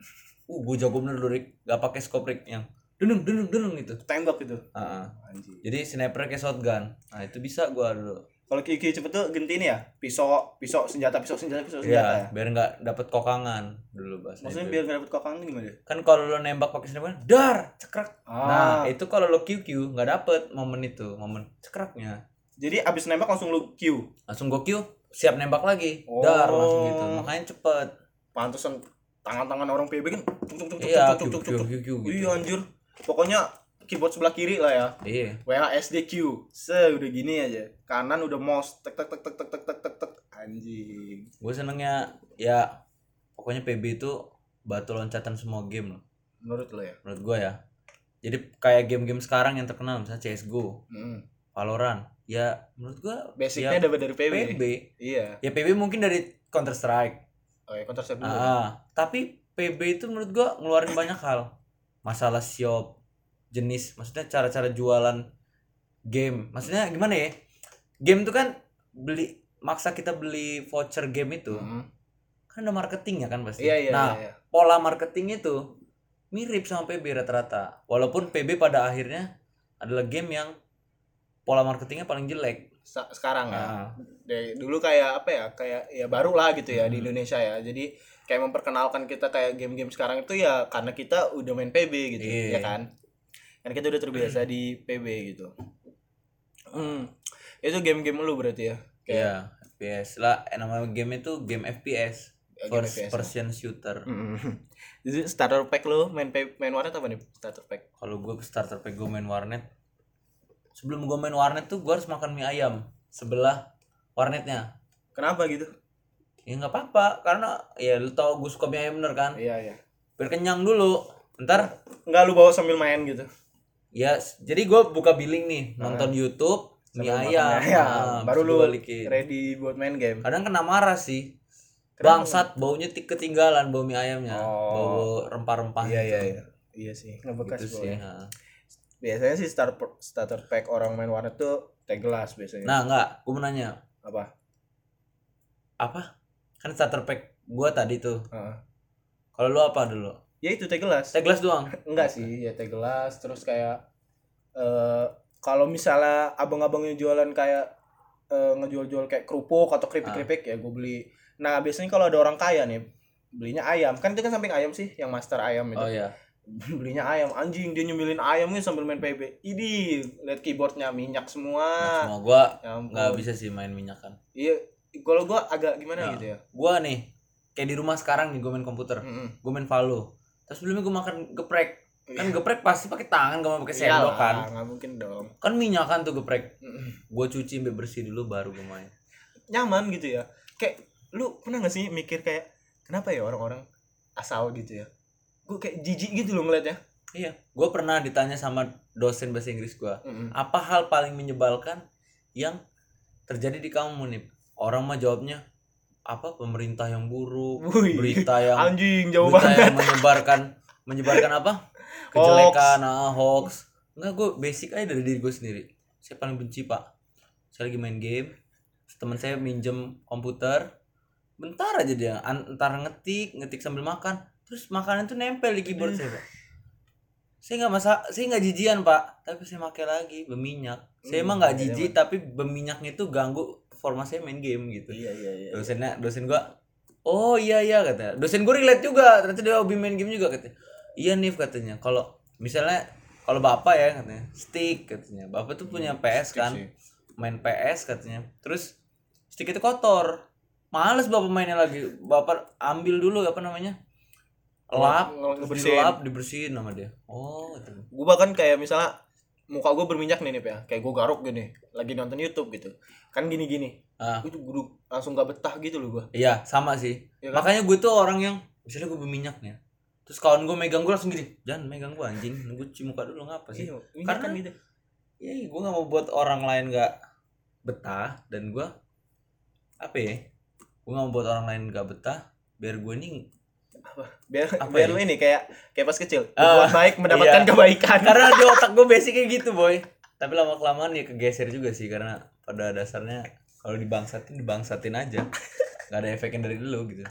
Uh gua jago bener loh Rick nggak pakai scope Rick yang denung denung denung gitu. Tembak gitu Ah, ah. anjing. Jadi sniper kayak shotgun. Nah itu bisa gua dulu Kalau Kiki cepet tuh ganti ini ya, pisau, pisau senjata, pisau senjata, pisau senjata ya. Iya, biar nggak dapet kokangan dulu bahasa Maksudnya itu. biar gak dapet kokangan gimana? kan kalau lo nembak pakai sniper dar cekrek Ah. nah itu kalau lo QQ nggak dapet momen itu momen cekraknya Jadi abis nembak langsung lu Q. langsung gua Q siap nembak lagi Oh. dar langsung gitu makanya cepet Pantesan tangan-tangan orang PB kan tuk tuk tuk tuk iya tuk tuk QQ tuk tuk. QQ gitu Iya anjir. Pokoknya keyboard sebelah kiri lah ya. iya WHSDQ. Se udah gini aja. Kanan udah mouse tek tek tek tek tek tek tek tek tek. Anjing. gue senengnya ya pokoknya PB itu batu loncatan semua game loh Menurut lo ya? menurut gue ya jadi kayak game-game sekarang yang terkenal misalnya CSGO, Hmm. Valorant ya menurut gue Basicnya ya, dapat dari PB. PB Iya. ya PB mungkin dari Counter Strike Oh ya Counter Strike ah, tapi PB itu menurut gue ngeluarin banyak hal masalah shop jenis maksudnya cara-cara jualan game maksudnya gimana ya game itu kan beli maksa kita beli voucher game itu Hmm. kan ada marketingnya kan pasti. Iya iya nah, iya. iya. pola marketing itu mirip sama PB rata-rata. Walaupun PB pada akhirnya adalah game yang pola marketingnya paling jelek. Sekarang ya. Nah, dari dulu kayak apa ya kayak ya baru lah gitu ya di Hmm. Indonesia ya jadi kayak memperkenalkan kita kayak game-game sekarang itu ya karena kita udah main PB gitu Iya. ya kan karena kita udah terbiasa di PB gitu hmm itu game-game lu berarti ya kayak iya, FPS lah. Eh, nama game itu game FPS, ya, game first FPS ya. person shooter. Mm. jadi starter pack lu main main warnet apa nih starter pack Kalau gue starter pack gue main warnet, sebelum gue main warnet tuh gue harus makan mie ayam sebelah warnetnya. kenapa gitu Ya nggak apa-apa, karena ya lu tau gue suka mie ayam bener kan. iya iya Biar kenyang dulu. Ntar nggak lu bawa sambil main gitu Ya, jadi gue buka billing nih, nonton YouTube, mie ayam, ayam. nah, baru lu gua balikin. ready buat main game Kadang kena marah sih, Kenapa? bangsat, baunya ti- ketinggalan bau mie ayamnya, Oh. bau rempah-rempah. iya iya gitu. iya iya sih ngebekas Gitu sih. nah. biasanya sih starter starter pack orang main warnet tuh teh gelas biasanya Nah, enggak, gue mau nanya, apa apa? Kan starter pack gua tadi tuh. Heeh. Kalau lu apa dulu? Ya itu teh gelas Teh gelas doang. enggak sih ya teh gelas terus kayak eh kalau misalnya abang-abangnya jualan kayak eh, ngejual-jual kayak kerupuk atau keripik-keripik ya gue beli nah biasanya kalau ada orang kaya nih belinya ayam kan itu kan samping ayam sih yang master ayam itu Oh iya. <laughs> belinya ayam anjing dia nyemilin ayamnya sambil main PB ini lihat keyboardnya minyak semua Semua gua ya nggak bisa sih main minyak kan. iya kalau gua agak gimana Nah. gitu ya Gua nih, kayak di rumah sekarang nih gue main komputer, Mm-mm. gue main Valo. Terus sebelumnya gue makan geprek. Kan geprek pasti pakai tangan gak mau pakai Iyalah, sendok kan. nggak mungkin dong Kan minyak kan tuh geprek. Gue cuci sampai bersih dulu baru gue main. nyaman gitu ya kayak lu pernah gak sih mikir kayak kenapa ya orang-orang asal gitu ya gue kayak jijik gitu loh ngeliatnya Iya. Gue pernah ditanya sama dosen bahasa Inggris gue. Mm-mm. Apa hal paling menyebalkan yang terjadi di kamu nih? Orang mah jawabnya apa pemerintah yang buruk, Wih, berita yang Anjing jauh berita banget. yang menyebarkan menyebarkan apa? <laughs> Kejelekan, ah, hoax. Enggak, gue basic aja dari diri gue sendiri. Saya paling benci, Pak. Saya lagi main game, teman saya minjem komputer, bentar aja dia antar ngetik, ngetik sambil makan, terus makanan tuh nempel di keyboard saya, Pak. Saya nggak masa, saya nggak jijian, Pak, tapi saya pakai lagi berminyak. Saya Hmm, emang nggak iya, jijik, tapi berminyaknya itu ganggu performa saya main game gitu Iya iya iya. dosennya dosen gua oh iya iya katanya dosen gua relate juga ternyata dia hobi main game juga katanya iya nih katanya kalau misalnya kalau bapak ya katanya stick katanya bapak tuh punya PS kan sih. main PS katanya terus stick itu kotor males bapak mainnya lagi bapak ambil dulu apa namanya lap ngebersihin. dilap dibersihin sama dia oh gitu. Gue bahkan kayak misalnya muka gue berminyak nih nih ya, kayak gue garuk gini, lagi nonton YouTube gitu. Kan gini-gini. ah Gue tuh langsung gak betah gitu loh gue. iya sama sih Iya kan? makanya gue tuh orang yang misalnya gue berminyak nih terus kawan gue megang gue langsung gini jangan megang gue anjing gue cuci muka dulu ngapa sih Iya, minyak kan Karena- gitu. ya gue nggak mau buat orang lain nggak betah dan gue apa ya gue nggak mau buat orang lain nggak betah biar gue nih Biar Apa biar ya? lu ini kayak kayak pas kecil. Ah, Berbuat baik mendapatkan iya. kebaikan. karena di <laughs> otak gue basicnya gitu boy tapi lama kelamaan ya kegeser juga sih karena pada dasarnya kalau dibangsatin dibangsatin aja nggak ada efeknya dari lu gitu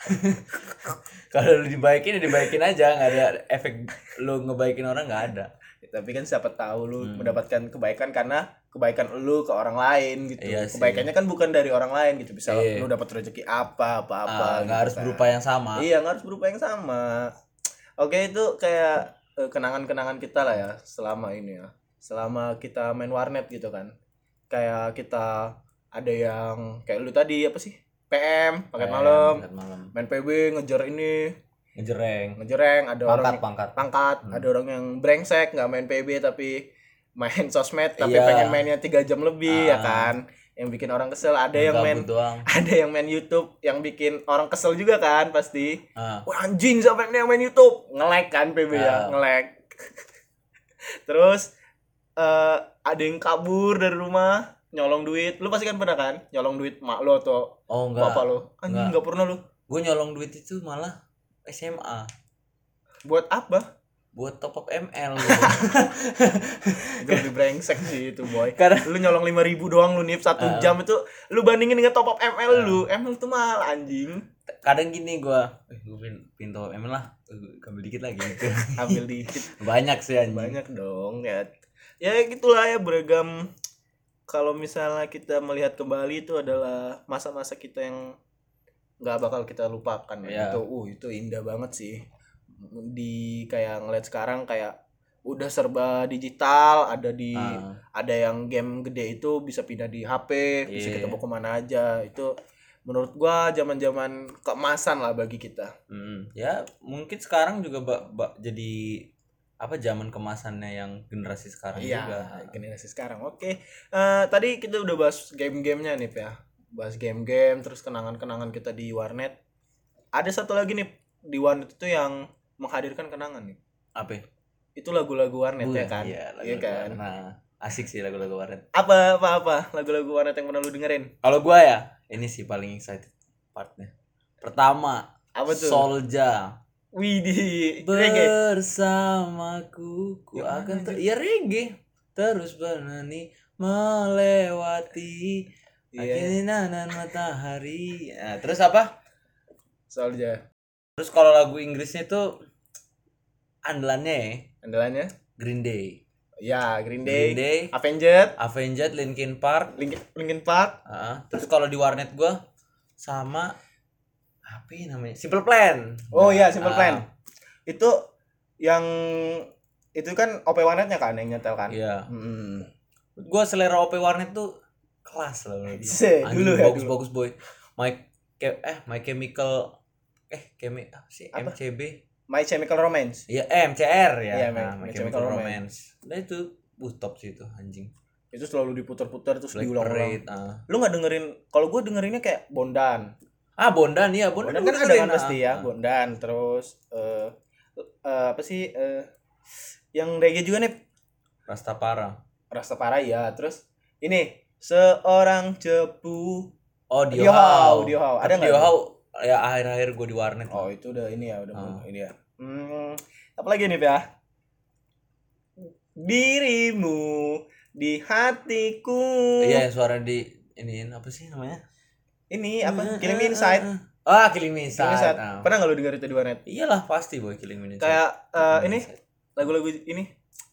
<laughs> kalau lu dibaikin ya dibaikin aja nggak ada efek lu ngebaikin orang nggak ada Tapi kan siapa tahu lu Hmm. mendapatkan kebaikan karena kebaikan lu ke orang lain gitu. Iya sih. Kebaikannya kan bukan dari orang lain gitu. Bisa Iya. lu dapat rezeki apa apa apa. Ah, nggak harus berupa yang sama Iya nggak harus berupa yang sama. Oke itu kayak eh, kenangan-kenangan kita lah ya selama ini ya. Selama kita main warnet gitu kan. Kayak kita ada yang kayak lu tadi apa sih? PM PM, malam, paket malam main PB ngejar ini, ngejereng ngejereng, ada orang pangkat yang pangkat pangkat, Hmm. ada orang yang brengsek nggak main PB tapi main <laughs> sosmed tapi Iya. pengen mainnya tiga jam lebih ya Ah. kan. Yang bikin orang kesel, ada yang main doang <laughs> ada yang main YouTube yang bikin orang kesel juga kan pasti. ah Wah anjing siapa yang main YouTube? Nge-lag kan PB ya, Ah. nge-lag. <laughs> Terus eh ada yang kabur dari rumah, nyolong duit. Lu pasti kan pernah kan? Nyolong duit mak lo atau oh enggak bapak lo. Anjing Enggak. enggak pernah lu. gue nyolong duit itu malah SMA Buat apa? buat top up ML Itu <laughs> lebih brengsek sih itu boy. karena Lu nyolong 5000 doang lu nip satu Ah. jam itu lu bandingin dengan top up ML lu. ML tuh mahal anjing. kadang gini gue eh, gue pin, pin top up ML lah Eh, ambil dikit lagi <laughs> gitu Ambil dikit. banyak sih anjing banyak dong ya ya gitulah ya beragam kalau misalnya kita melihat kembali itu adalah masa-masa kita yang nggak bakal kita lupakan Iya. itu uh itu indah banget sih di kayak ngeliat sekarang kayak udah serba digital ada di Ah, ada yang game gede itu bisa pindah di HP bisa Iya. kita bawa ke mana aja itu menurut gua zaman-zaman keemasan lah bagi kita mm, ya mungkin sekarang juga ba- ba- jadi apa zaman kemasannya yang generasi sekarang Iya, juga generasi sekarang. Oke. Eh, tadi kita udah bahas game-gamenya nih, ya. Bahas game-game terus kenangan-kenangan kita di warnet. Ada satu lagi nih di warnet itu yang menghadirkan kenangan nih. apa ya? Itu lagu-lagu warnet ya kan? iya, Iya lagu-lagu kan? warnet. nah asik sih lagu-lagu warnet Apa apa apa lagu-lagu warnet yang pernah lu dengerin? kalau gua ya ini sih paling excited partnya pertama Apa tuh? Solja Widih, bersamaku ku mana akan ter ya reggae terus bernyanyi melewati Iya. Akhirnya matahari. Nah, terus apa? Soalnya terus kalau lagu Inggrisnya tuh andalannya ya? Andalannya? Green Day. Ya Green Day, Green Day. Avenged, Avenged Linkin Park. Linkin, Linkin Park, ah, terus kalau di warnet gua sama apa ya namanya? Simple Plan. Oh iya, Simple Ah, Plan. Itu yang itu kan OP warnetnya kan yang nyetel kan? iya. Hmm. gua selera OP warnet tuh kelas lah menurut dulu ya, bagus dulu. bagus boy My Ke- eh My Chemical eh Chemi apa sih Apa? MCB My Chemical Romance. iya eh, MCR ya Iya, nah, My- My, My Chemical, Chemical Romance nah itu uh, top sih itu anjing Itu selalu diputar-putar terus Black diulang-ulang. Ah. Lu nggak dengerin kalau gue dengerinnya kayak Bondan. ah Bondan iya Bondan, Bondan kan ada kan pasti ah. ya, Ah. Bondan terus eh eh, apa sih eh yang reggae juga nih Rastafara Rastafari ya. Terus ini seorang cepu Oh, Dio, Dio Hao, Hao. Dio Hao. Ada nggak Dio tuh? Hao ya akhir-akhir gue di warnet. Oh itu udah ini ya udah Ah. mulai ini ya. Hmm, apa lagi nih ya? Dirimu di hatiku. Iya, yang suara di iniin apa sih namanya? Ini apa? Killing Me Inside. Ah, Killing Me Killing Me Inside. Inside. Ah. Pernah nggak lu denger itu di warnet? Iyalah pasti boy Killing Me Inside. Kayak eh, Killing Me ini Inside. lagu-lagu ini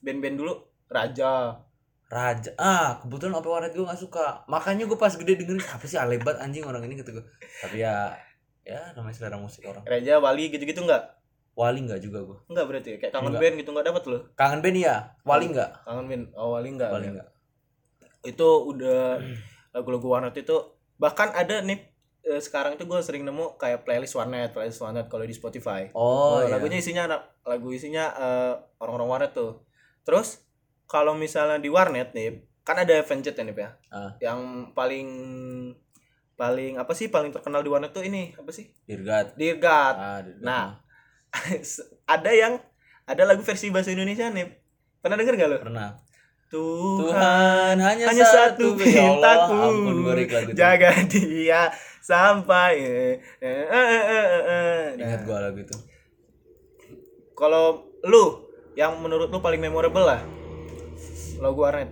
band-band dulu Raja. Raja. Ah, kebetulan apa warnet gue gak suka. Makanya gue pas gede dengerin apa sih alebat anjing orang ini kata gue. Tapi ya ya namanya selera musik orang. Raja Wali gitu-gitu enggak? Wali nggak juga gue. Enggak berarti kayak kangen Enggak. band gitu enggak dapat lu. Kangen band ya? Wali nggak? Kangen band. Oh, Wali enggak. Wali ya. nggak. Itu udah <clears throat> lagu-lagu warnet itu bahkan ada nih eh, sekarang itu gue sering nemu kayak playlist warnet, playlist warnet kalau di Spotify. Oh, iya. lagunya isinya lagu isinya eh, orang-orang warnet tuh. Terus kalau misalnya di warnet nih, kan ada Avenged ya nih ya. Ah. Yang paling paling apa sih paling terkenal di warnet tuh ini apa sih? Dirgat. Dirgat. Ah, Dirgat. Nah, <laughs> ada yang ada lagu versi bahasa Indonesia nih. Pernah denger gak lo? pernah. Tuhan, Tuhan hanya, hanya satu Ya pintaku. ampun. Jaga dia sampai eh, eh, eh, eh, eh, eh. Ingat Nah, gue lagu itu. kalau lu yang menurut lu paling memorable lah lagu warnet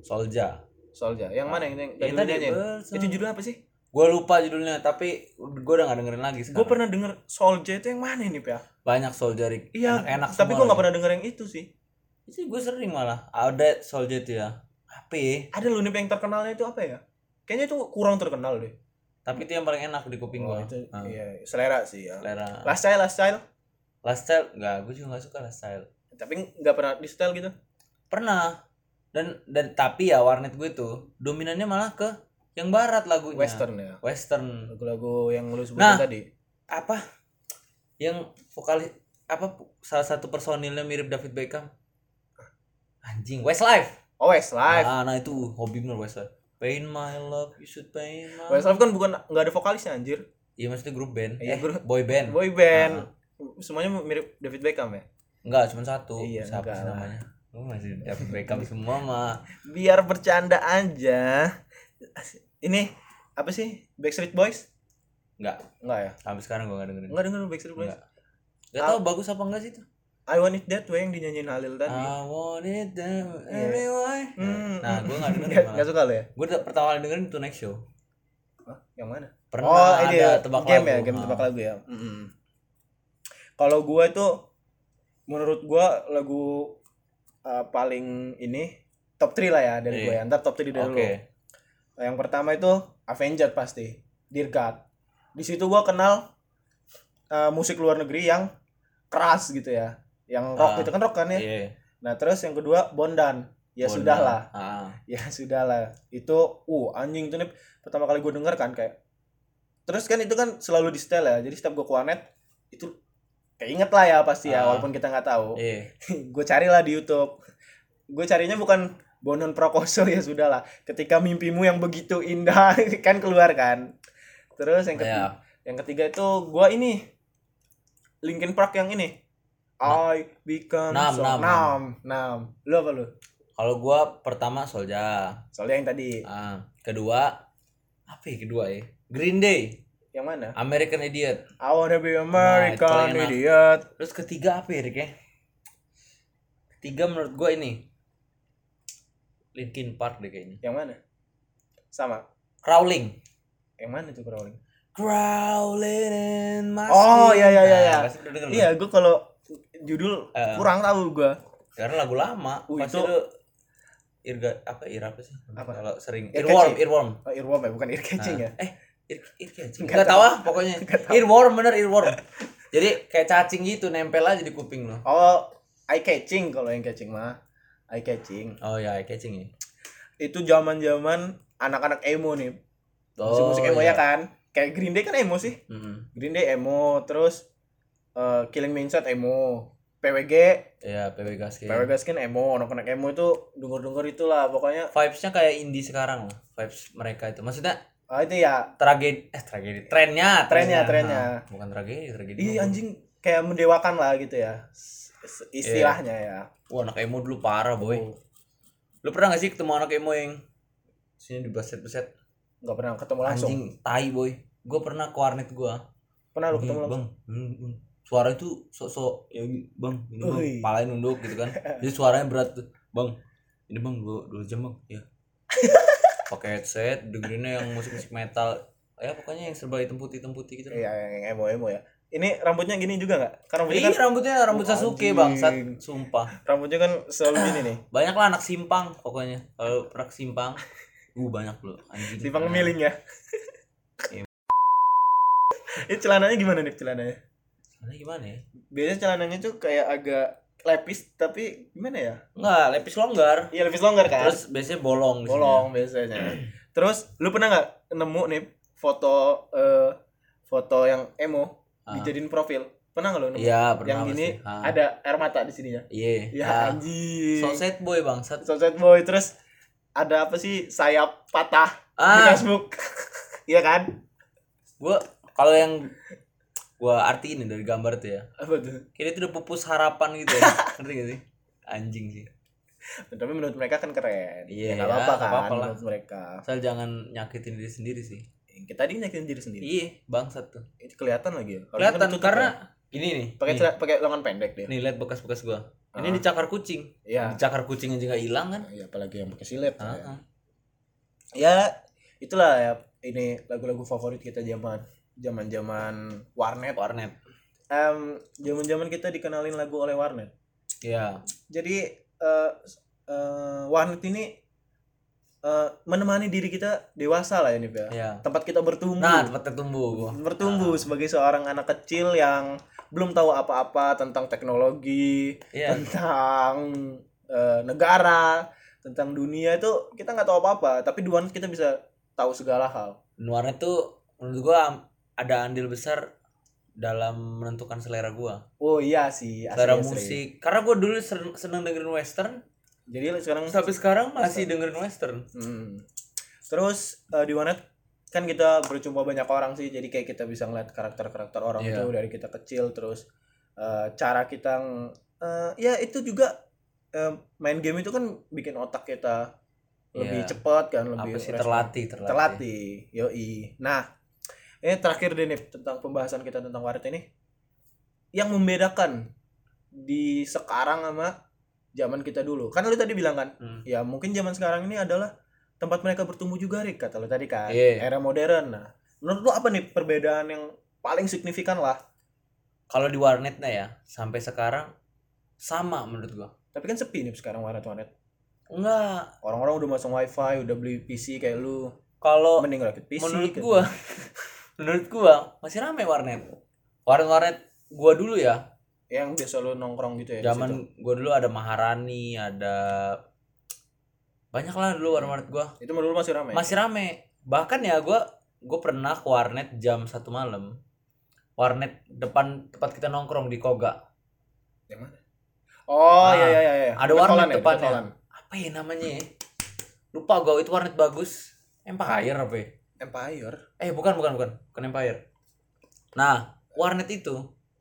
Solja. Solja yang mana yang, yang, Yang tadi, nyanyiin? Bersama. itu judulnya apa sih Gue lupa judulnya, tapi gue udah gak dengerin lagi gue sekarang. pernah denger Solja itu yang mana nih ya Banyak Solja Rik. iya Enak-enak tapi semua gue lagi. pernah denger yang itu sih Itu gue sering malah. Ada Solja itu ya. Apa ya? ada lu nih yang terkenalnya itu apa ya kayaknya itu kurang terkenal deh Tapi itu yang paling enak di kuping Oh, gue. itu Ah. iya selera sih ya Selera. last style last style Last style enggak, gue juga gak suka last style. tapi nggak pernah di style gitu Pernah. Dan dan tapi ya warnet gue tuh dominannya malah ke yang barat lagunya. western ya Western. lagu-lagu yang lu sebutin Nah. tadi Apa? Yang vokalis apa salah satu personilnya mirip David Beckham. Anjing, Westlife. oh Westlife Nah, nah itu hobi bener Westlife. Pain my love, you should pain my Westlife kan bukan nggak ada vokalisnya anjir Iya maksudnya grup band. Iya, eh, grup- boy band. boy band Ah. semuanya mirip David Beckham ya Enggak, cuma satu. Iya, Siapa sih namanya? Lu masih David Beckham semua mah. biar bercanda aja ini apa sih Backstreet Boys Enggak, enggak ya sampai sekarang gua enggak dengerin. enggak denger Backstreet Boys Enggak. Gak tau bagus apa enggak sih itu. I Want It That Way yang dinyanyiin Halil tadi I want it that Iya. way. Hmm, Nah, gua enggak dengerin malah. nggak suka lo ya Gua udah pertama kali dengerin itu next show. Hah? yang mana Pernah oh ya ada tebak game lagu. ya game Ah. tebak lagu ya Mm-mm. kalau gua itu menurut gua lagu uh, paling ini top 3 lah ya dari gua ya ntar top 3 dari Oke. lu yang pertama itu Avenged pasti Dear God di situ gua kenal uh, musik luar negeri yang keras gitu ya yang rock Ah. itu kan rock kan ya Iya. nah terus yang kedua Bondan ya Bondan. sudahlah Ah. <laughs> ya sudahlah itu uh anjing itu nih pertama kali gue denger kan kayak terus kan itu kan selalu di setel ya jadi setiap gue ke warnet itu keinget lah ya pasti ya Ah. walaupun kita nggak tahu Iya. <laughs> gue carilah di YouTube gue carinya bukan Bonon Prakoso <laughs> ya sudahlah ketika mimpimu yang begitu indah <laughs> kan keluar kan terus yang ketiga, Iya. yang ketiga itu gue ini Linkin Park yang ini I become Nam, so nam, nam, nam. Lu apa lu? Kalau gua pertama Solja. Soalnya yang tadi Ah, kedua apa ya kedua ya? Green Day, yang mana? American Idiot. I wanna be Nah, American enak. idiot. Terus ketiga apa ya, Rick ya? Ketiga menurut gua ini Linkin Park deh kayaknya. Yang mana? Sama. Crawling. Yang mana tuh crawling? Crawling in my Oh, skin. iya, iya, iya, Nah, iya. Iya, gue kalau judul Eh. kurang tahu gue. Karena lagu lama. Uh, pasti itu- irga apa ir apa sih? Apa? Kalau sering Ear earworm, earworm. Oh, earworm ya, bukan ear catching Nah, ya. Eh, Enggak tahu ah pokoknya. Earworm bener earworm. Jadi kayak cacing gitu nempel aja di kuping lo. Oh, eye catching kalau yang catching mah. Eye catching. Oh ya, eye catching ya. Itu zaman-zaman anak-anak emo nih. Musik-musik emo iya. ya kan? Kayak Green Day kan emo sih. Mm-mm. Green Day emo, terus eh, Killing Me Inside emo. PWG, Iya, PW Gaskin. PWG kan emo, anak-anak emo itu denger-denger itulah pokoknya. Vibes-nya kayak indie sekarang lah. Vibes mereka itu. Maksudnya Ah itu ya. Tragedi eh tragedi trennya Trennya, trennya. Nah, bukan tragedi tragedi Iya anjing kayak mendewakan lah gitu ya. S- istilahnya ya. wah anak emo dulu parah boy. Oh. lu pernah gak sih ketemu anak emo yang sini di beset beset nggak pernah ketemu langsung? Anjing tai boy. Gue pernah ke warnet gue pernah lu ketemu langsung? Bang hmm, hmm. suara itu sok-sok ya bang ini bang. Ui. palanya nunduk gitu kan. <laughs> Jadi suaranya berat tuh. Bang ini bang dua, dua jam bang. Ya <laughs> pakai headset dengerinnya yang musik musik metal. Ya pokoknya yang serba hitam putih hitam putih gitu. Iya yang emo emo ya. Ini rambutnya gini juga nggak? Karena rambutnya Iya kan rambutnya rambut Oh, Sasuke bangsat. Sumpah. Rambutnya kan selalu gini nih. <sighs> Banyak lah anak simpang pokoknya. Kalau ke simpang uh banyak loh. Anjing. Simpang miling ya. Ini celananya gimana nih celananya? Caranya gimana ya? Biasanya celananya tuh kayak agak lepis tapi gimana ya? Enggak lepis longgar. Iya lepis longgar kan? Terus biasanya bolong di sini. bolong biasanya. Terus lu pernah nggak nemu nih foto eh foto yang emo Ah. dijadiin profil? Pernah nggak lu nemu? Iya pernah yang gini pasti. Ah. ada air mata di sininya? Iya. Ya Ah. anjing. So sad boy bangsat. Sunset boy. Terus ada apa sih? Sayap patah di ah. Facebook. <laughs> Iya kan? Gua kalau yang gua artiin dari gambar tuh ya. Apa tuh? Kayaknya itu udah pupus harapan gitu ya. <laughs> Ngerti gak sih? Anjing sih. Tapi menurut mereka kan keren. Iya, ya, nggak apa-apa kan apa-apa lah. menurut mereka. Asal jangan nyakitin diri sendiri sih. Kita tadi nyakitin diri sendiri. Iya bangsat tuh. Itu kelihatan lagi ya. Kalau kelihatan kan karena ya. ini nih pakai pakai lengan pendek dia. Nih lihat bekas-bekas gua. Ini Ah. dicakar kucing. Iya. Dicakar kucing aja nggak hilang kan? Ya, apalagi yang pakai silet Ah, ya. ah. ya itulah ya ini lagu-lagu favorit kita zaman zaman zaman warnet. Warnet. Em, zaman zaman kita dikenalin lagu oleh warnet. Ya jadi eh eh, warnet ini eh, menemani diri kita dewasa lah ini ya. Ya tempat kita bertumbuh. Nah tempatnya tumbuh gua bertumbuh sebagai seorang anak kecil yang belum tahu apa-apa tentang teknologi Iya. tentang eh, negara tentang dunia itu kita nggak tahu apa-apa. Tapi di warnet kita bisa tahu segala hal. Warnet tuh menurut gua ada andil besar dalam menentukan selera gua oh iya sih selera asli. musik karena gua dulu seneng, seneng dengerin western jadi sekarang sampai sekarang masih dengerin western Hmm. Terus eh, di warnet kan kita berjumpa banyak orang sih, jadi kayak kita bisa ngeliat karakter-karakter orang Iya. itu dari kita kecil, terus eh, cara kita eh, ya itu juga eh, main game itu kan bikin otak kita lebih Iya. cepat kan, lebih apa sih terlatih terlatih, terlatih. Yoi. Nah, ini terakhir deh nih tentang pembahasan kita tentang warnet ini. Yang membedakan di sekarang sama zaman kita dulu. Kan lu tadi bilang kan, Hmm. ya mungkin zaman sekarang ini adalah tempat mereka bertumbuh juga Rik kata lu tadi kan. Iya. Era modern. Nah, menurut lu apa nih perbedaan yang paling signifikan lah? kalau di warnetnya ya sampai sekarang sama menurut gua Tapi kan sepi nih sekarang warnet-warnet. enggak Orang-orang udah masang wifi, udah beli PC kayak lu. kalau Mending rakit PC. menurut gitu. gua <laughs> menurut gua masih rame warnet warnet-warnet gua dulu ya Yang biasa lu nongkrong gitu ya. zaman gua dulu ada Maharani ada banyak lah dulu warnet gua itu menurut lu masih ramai. masih rame bahkan ya gua gua pernah ke warnet jam satu malam warnet depan tempat kita nongkrong di Koga Yang mana? Oh Ah, iya iya iya. ada Dekat warnet ya, depannya. Apa ya namanya ya? lupa gua itu warnet bagus Empire apa ya? Empire. eh bukan bukan bukan bukan Empire nah warnet itu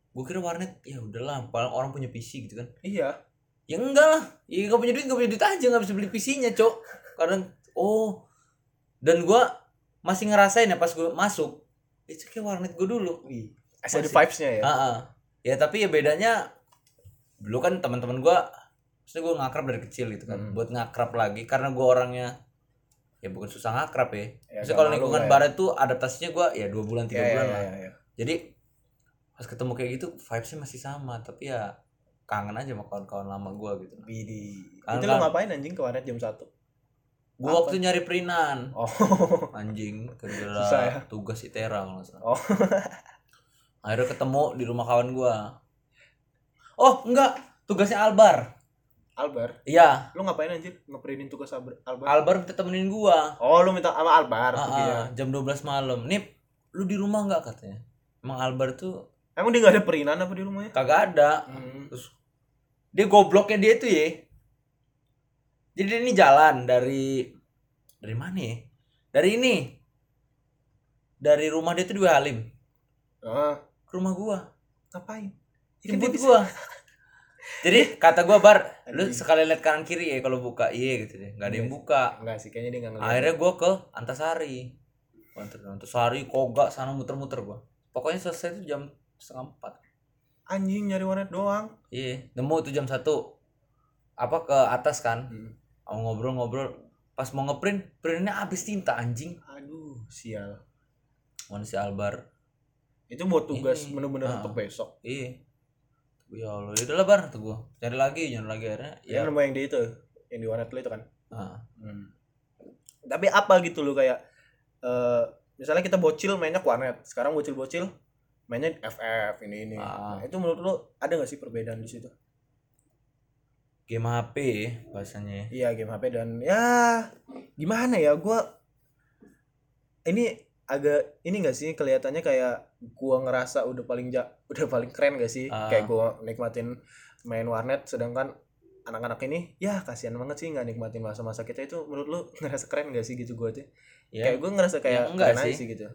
gue kira warnet ya udahlah paling orang punya PC gitu kan Iya. ya enggak lah ya gak punya duit gak punya duit aja nggak bisa beli PC-nya cok kadang oh dan gua masih ngerasain ya pas gue masuk itu kayak warnet gue dulu Wih. Ada vibes-nya ya. Ah. ya tapi ya bedanya dulu kan teman-teman gua maksudnya gue ngakrab dari kecil gitu kan Hmm. buat ngakrab lagi karena gua orangnya ya bukan susah ngakrab ya, Ya, maksudnya kalau lingkungan ya. barat tuh adaptasinya gua ya dua bulan tiga Iya, bulan iya, lah iya, iya. jadi pas ketemu kayak gitu vibesnya masih sama tapi ya kangen aja sama kawan-kawan lama gua gitu Bidi. Kan- Itu lu kan. ngapain anjing ke warnet jam 1? gua Apa? waktu nyari perinan Oh. <laughs> anjing kerja ya? tugas ITERA kalau salah. Oh. <laughs> akhirnya ketemu di rumah kawan gua oh enggak tugasnya Albar Albar. iya Lu ngapain anjir? Ngeprinin tugas Albar? Albar? Albar minta temenin gua Oh, lu minta sama Albar Ah, perginya. ah, jam 12 malam nih lu di rumah nggak katanya emang Albar tuh Emang dia gak ada perinan apa di rumahnya? kagak ada Hmm. terus dia gobloknya dia tuh ya jadi dia ini jalan dari dari mana ya dari ini dari rumah dia tuh di Halim Ah, ke rumah gua ngapain? jemput dia bisa- gua <laughs> jadi kata gua bar lu sekali lihat kanan kiri ya kalau buka. Iya gitu deh nggak ada yang buka. Enggak sih, kayaknya dia enggak ngeliat. akhirnya gua ke Antasari. Antasari Koga sana muter-muter gua. Pokoknya selesai itu jam setengah empat. Anjing nyari warnet doang. Iya nemu tuh jam satu. Apa ke atas kan. Hmm. mau ngobrol-ngobrol. Pas mau ngeprint printnya habis tinta anjing. Aduh sial. Mana si Albar. Itu buat tugas bener-bener Ah. untuk besok. Iya ya Allah ya udahlah bar tuh gua cari lagi nyari lagi akhirnya ya ya nemu yang di itu yang di warnet lu itu kan ah, Hmm. Tapi apa gitu loh kayak eh misalnya kita bocil mainnya warnet, sekarang bocil-bocil mainnya FF ini ini. Ah. Nah, itu menurut lo ada gak sih perbedaan di situ? game HP bahasanya Iya game HP dan ya gimana ya gua ini agak ini gak sih kelihatannya kayak gua ngerasa udah paling ja, <laughs> udah paling keren gak sih? Ah. Kayak gua nikmatin main warnet sedangkan anak-anak ini ya kasihan banget sih nggak nikmatin masa-masa kita itu menurut lu <laughs> ngerasa keren gak sih gitu gua tuh ya kayak gue ngerasa kayak Ya, enggak keren sih. sih gitu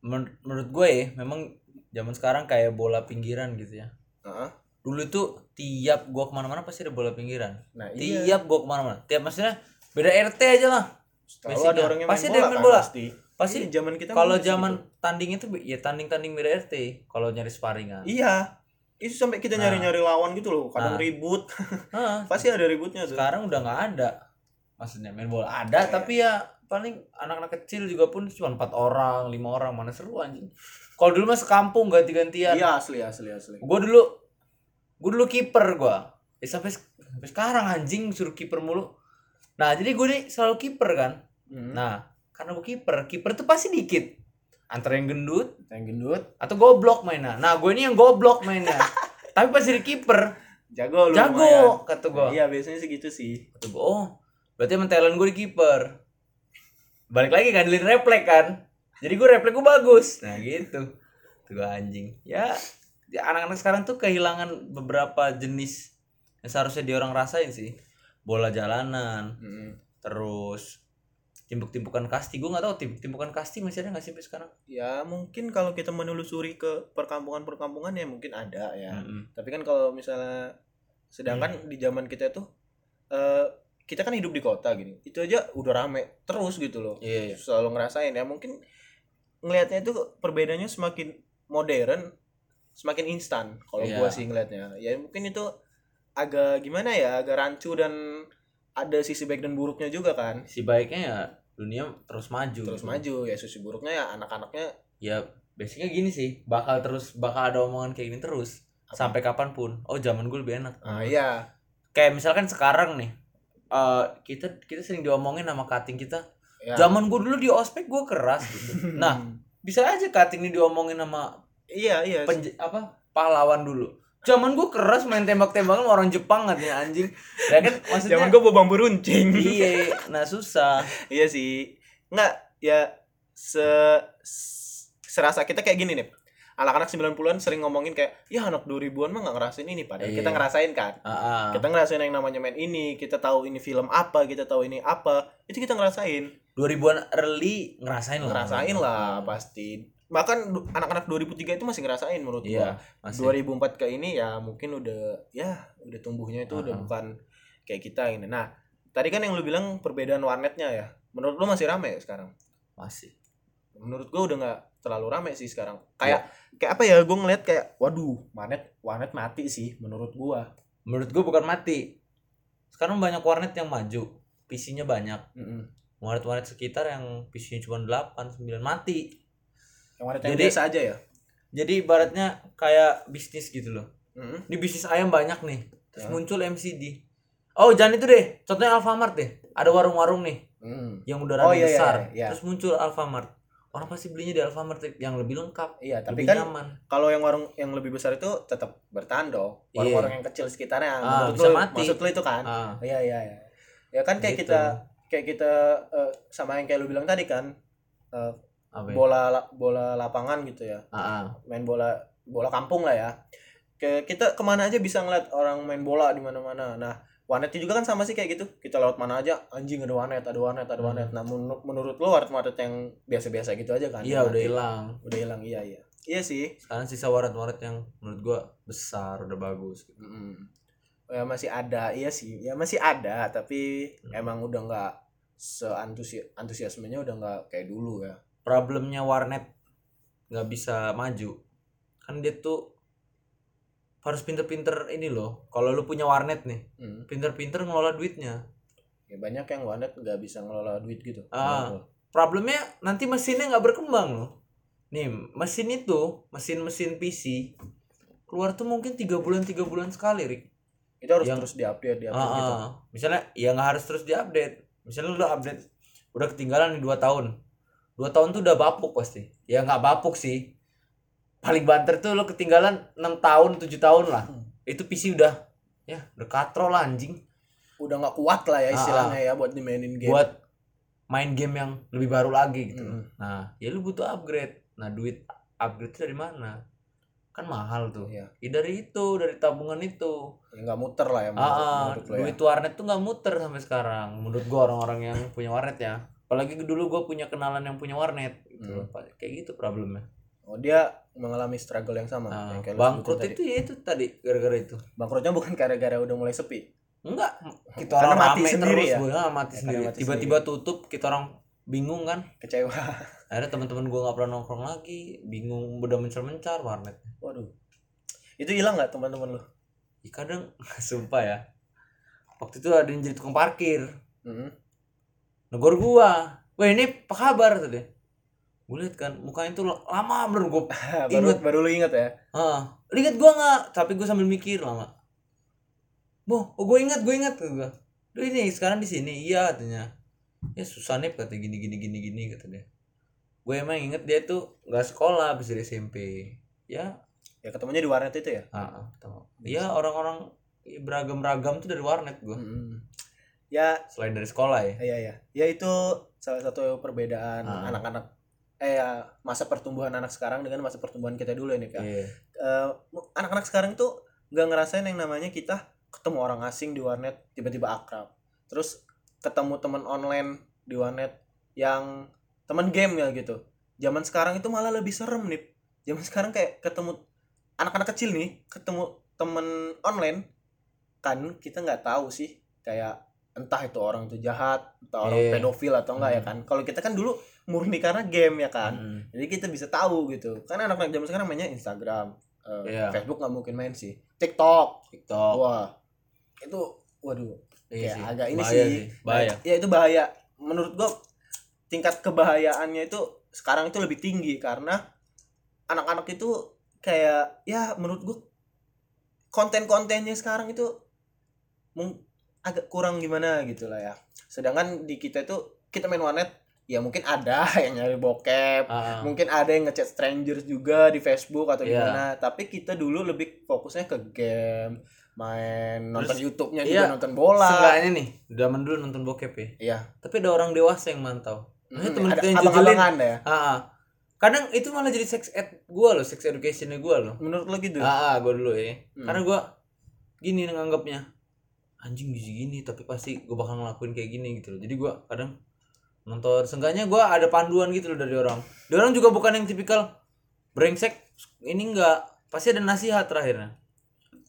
men- menurut gue ya memang zaman sekarang kayak bola pinggiran gitu ya Heeh. dulu itu tiap gua ke mana-mana pasti ada bola pinggiran Nah, iya. tiap gua ke mana-mana tiap maksudnya beda RT aja lah Selalu basicnya. ada orang yang Pasti main ada bola, yang main kan, bola. pasti. Pasti Iya, zaman kita kalau zaman gitu. tanding itu ya tanding-tanding beda RT kalau nyari sparingan Iya. Itu sampai kita Nah. nyari-nyari lawan gitu loh, kadang Nah. ribut. Hah, <laughs> pasti ada ributnya tuh. sekarang udah nggak ada maksudnya main bola ada Iya. tapi ya paling anak-anak kecil juga pun cuma empat orang lima orang mana seru anjing kalau dulu mah sekampung ganti-gantian Iya, asli asli asli. gue dulu gue dulu kiper gue eh, sampai sampai sekarang anjing suruh kiper mulu nah jadi gue nih selalu kiper kan Hmm. nah karena gue kiper. Kiper tuh pasti dikit. Antara yang gendut yang gendut, atau goblok mainnya. Nah gue ini yang goblok mainnya. <laughs> Tapi pas jadi kiper jago lu. lumayan. jago kata gue Iya, biasanya sih gitu sih. kata gue oh berarti emang talent gue di kiper. Balik lagi kan ngandelin refleks kan. Jadi gue refleks gue bagus. Nah gitu. Tuh gue anjing. Ya ya anak-anak sekarang tuh kehilangan beberapa jenis yang seharusnya dia orang rasain sih. Bola jalanan Hmm. terus timpuk-timpukan kasti gue nggak tahu timpuk-timpukan kasti masih ada nggak sih sampai sekarang Ya, mungkin kalau kita menelusuri ke perkampungan-perkampungan ya mungkin ada ya. Mm-mm. Tapi kan kalau misalnya sedangkan di zaman kita tuh eh kita kan hidup di kota gini. Itu aja udah rame terus gitu loh. iya iya selalu ngerasain ya mungkin ngelihatnya itu perbedaannya semakin modern semakin instan kalau Iya. gua sih ngelihatnya ya mungkin itu agak gimana ya agak rancu dan ada sisi baik dan buruknya juga kan. Si baiknya ya dunia terus maju terus gitu. maju ya sisi buruknya ya anak-anaknya ya basicnya gini sih bakal terus bakal ada omongan kayak gini terus. Apa? sampai kapan pun. Oh zaman gue lebih enak. Ah iya. Kayak misalkan sekarang nih eh kita kita sering diomongin sama cutting kita. Ya. zaman gue dulu di ospek gue keras gitu. Nah <laughs> bisa aja cutting ini diomongin sama iya iya. penj- apa pahlawan dulu zaman gue keras main tembak-tembakan sama orang Jepang katanya anjing. Ya kan <laughs> maksudnya zaman gua bawa bambu runcing iya <laughs> nah susah. Iya sih. Nggak ya se serasa kita kayak gini nih. Anak-anak 90-an sering ngomongin kayak ya anak 2000-an mah nggak ngerasain ini padahal Iya. kita ngerasain kan. Ah, ah. kita ngerasain yang namanya main ini kita tahu ini film apa kita tahu ini apa. Itu kita ngerasain. 2000-an early ngerasain lah. Ngerasain lah pasti bahkan anak-anak 2003 itu masih ngerasain menurut iya gua. masih. 2004 ke ini ya mungkin udah ya udah tumbuhnya itu udah Uh-uh. bukan kayak kita ini. Nah tadi kan yang lu bilang perbedaan warnetnya ya menurut lu masih rame ya sekarang? Masih. Menurut gua udah nggak terlalu rame sih sekarang. Kayak kayak apa ya gua ngeliat kayak waduh warnet warnet mati sih menurut gua. Menurut gue bukan mati. Sekarang banyak warnet yang maju. PC-nya banyak. Mm-mm. warnet-warnet sekitar yang PC-nya cuma 8 9 mati yang Jadi- biasa aja ya jadi ibaratnya kayak bisnis gitu loh Mm-mm. ini bisnis ayam banyak nih terus Ya. muncul MCD oh jangan itu deh contohnya Alfamart deh ada warung-warung nih Mm. yang udah Oh, iya, iya, besar iya. terus muncul Alfamart orang pasti belinya di Alfamart yang lebih lengkap Iya, tapi lebih kan nyaman kalau yang warung yang lebih besar itu tetap bertahan dong. Iya. Warung-warung yang kecil sekitarnya. Ah, Menurut bisa lu- mati. Maksud lu itu kan? ah Iya, iya, iya. Ya kan kayak gitu. kita kayak kita eh, sama yang kayak lu bilang tadi kan eh, apa ya? bola la- bola lapangan gitu ya. ah. Main bola bola kampung lah ya. Ke kita ke mana aja bisa ngeliat orang main bola di mana-mana. Nah, warnetnya juga kan sama sih kayak gitu. Kita lewat mana aja, anjing ada warnet, ada warnet, ada Hmm. warnet. Nah, menur- menurut lu warnet-warnet yang biasa-biasa gitu aja kan? iya udah hilang Udah hilang, iya iya. Iya sih. sekarang sisa warnet-warnet yang menurut gua besar udah bagus Mm. Ya masih ada, iya sih. Ya masih ada, tapi Hmm. emang udah nggak seantusias antusiasmenya udah nggak kayak dulu ya. Problemnya warnet nggak bisa maju kan dia tuh harus pinter-pinter ini loh kalau lu punya warnet nih Hmm. pinter-pinter ngelola duitnya Ya banyak yang warnet nggak bisa ngelola duit gitu. Ah. Lo. problemnya nanti mesinnya nggak berkembang loh nih mesin itu mesin-mesin PC keluar tuh mungkin tiga bulan tiga bulan sekali Rik Itu harus Yang- terus diupdate, diupdate Ah, gitu. ah. misalnya ya nggak harus terus diupdate misalnya lu update udah ketinggalan nih dua tahun dua tahun tuh udah bapuk pasti ya nggak bapuk sih paling banter tuh lu ketinggalan enam tahun tujuh tahun lah Hmm. itu PC udah ya udah katrol lah, anjing Udah nggak kuat lah ya Ah, istilahnya ya buat dimainin game. buat main game yang lebih baru lagi gitu Mm. nah ya lu butuh upgrade nah duit upgrade itu dari mana kan mahal tuh Iya. ya dari itu dari tabungan itu Ya nggak muter lah ya Ah, menurut, ah, menurut lo ya. duit warnet tuh nggak muter sampai sekarang. Menurut gua orang-orang yang punya warnet ya. Apalagi dulu gua punya kenalan yang punya warnet gitu. Hmm. Kayak gitu problemnya. Oh dia mengalami struggle yang sama. Nah, yang kayak bangkrut sebutin tadi. itu ya itu tadi gara-gara itu. Bangkrutnya bukan gara-gara udah mulai sepi. Enggak, kita Karena orang mati sendiri terus, ya? gua, ah, mati Ya, sendiri. Tiba-tiba tutup, kita orang bingung kan. Kecewa. <laughs> Akhirnya teman-teman gua nggak pernah nongkrong lagi, bingung udah mencar-mencar warnet. Waduh. Itu hilang nggak teman-teman lo? Ya, kadang <laughs> sumpah ya. Waktu itu ada yang jadi tukang parkir. Hmm. Negor gua. Wah ini apa kabar? Tadi gue liat kan mukanya tuh lama bener gue <laughs> baru Ingat. baru lu ingat ya. ah lihat gua nggak? Tapi gue sambil mikir lama. Boh oh gue ingat gue ingat kata gue Duh ini sekarang di sini? Iya katanya. Ya susah nih kata gini gini gini gini kata dia. Gue emang inget dia tuh nggak sekolah habis dari SMP ya. Ya ketemunya di warnet itu ya. ah, ah, tahu. ya orang-orang beragam beragam tuh dari warnet gue Hmm. Ya selain dari sekolah ya Iya ya. Ya itu salah satu perbedaan Ah. anak-anak eh ya, masa pertumbuhan anak sekarang dengan masa pertumbuhan kita dulu ini kak. Iya. Eh, anak-anak sekarang tuh nggak ngerasain yang namanya kita ketemu orang asing di warnet tiba-tiba akrab. Terus ketemu teman online di warnet yang teman game ya gitu. Zaman sekarang itu malah lebih serem nih. Zaman sekarang kayak ketemu anak-anak kecil nih ketemu temen online kan kita nggak tahu sih kayak entah itu orang itu jahat entah orang Iya. pedofil atau enggak ya Hmm. kan. Kalau kita kan dulu murni karena game ya kan. Mm. jadi kita bisa tahu gitu. Karena anak-anak zaman sekarang mainnya Instagram eh, Iya. Facebook nggak mungkin main sih. TikTok. TikTok. Wah itu waduh Iya kayak sih, agak ini bahaya sih. bahaya. Ya itu bahaya. Menurut gua tingkat kebahayaannya itu sekarang itu lebih tinggi karena anak-anak itu kayak ya menurut gua konten-kontennya sekarang itu agak kurang gimana gitu lah ya sedangkan di kita itu kita main warnet ya mungkin ada <laughs> yang nyari bokep Ah, mungkin ada yang ngechat strangers juga di Facebook atau Iya. gimana tapi kita dulu lebih fokusnya ke game main nonton Terus, YouTube-nya iya, juga nonton bola Seenggaknya nih, zaman dulu nonton bokep ya. iya Tapi ada orang dewasa yang mantau. Hmm, Maksudnya temen ada kita yang abang-abangan ya Ah, ah. Kadang itu malah jadi sex ed gua loh, sex educationnya gua loh. menurut lo gitu Ah, gua dulu ya. Hmm. Karena gua gini nganggapnya. Anjing gizi gini, tapi pasti gua bakal ngelakuin kayak gini gitu loh. Jadi gua kadang nonton seenggaknya gua ada panduan gitu loh dari orang. Dia orang juga bukan yang tipikal brengsek ini enggak pasti ada nasihat terakhirnya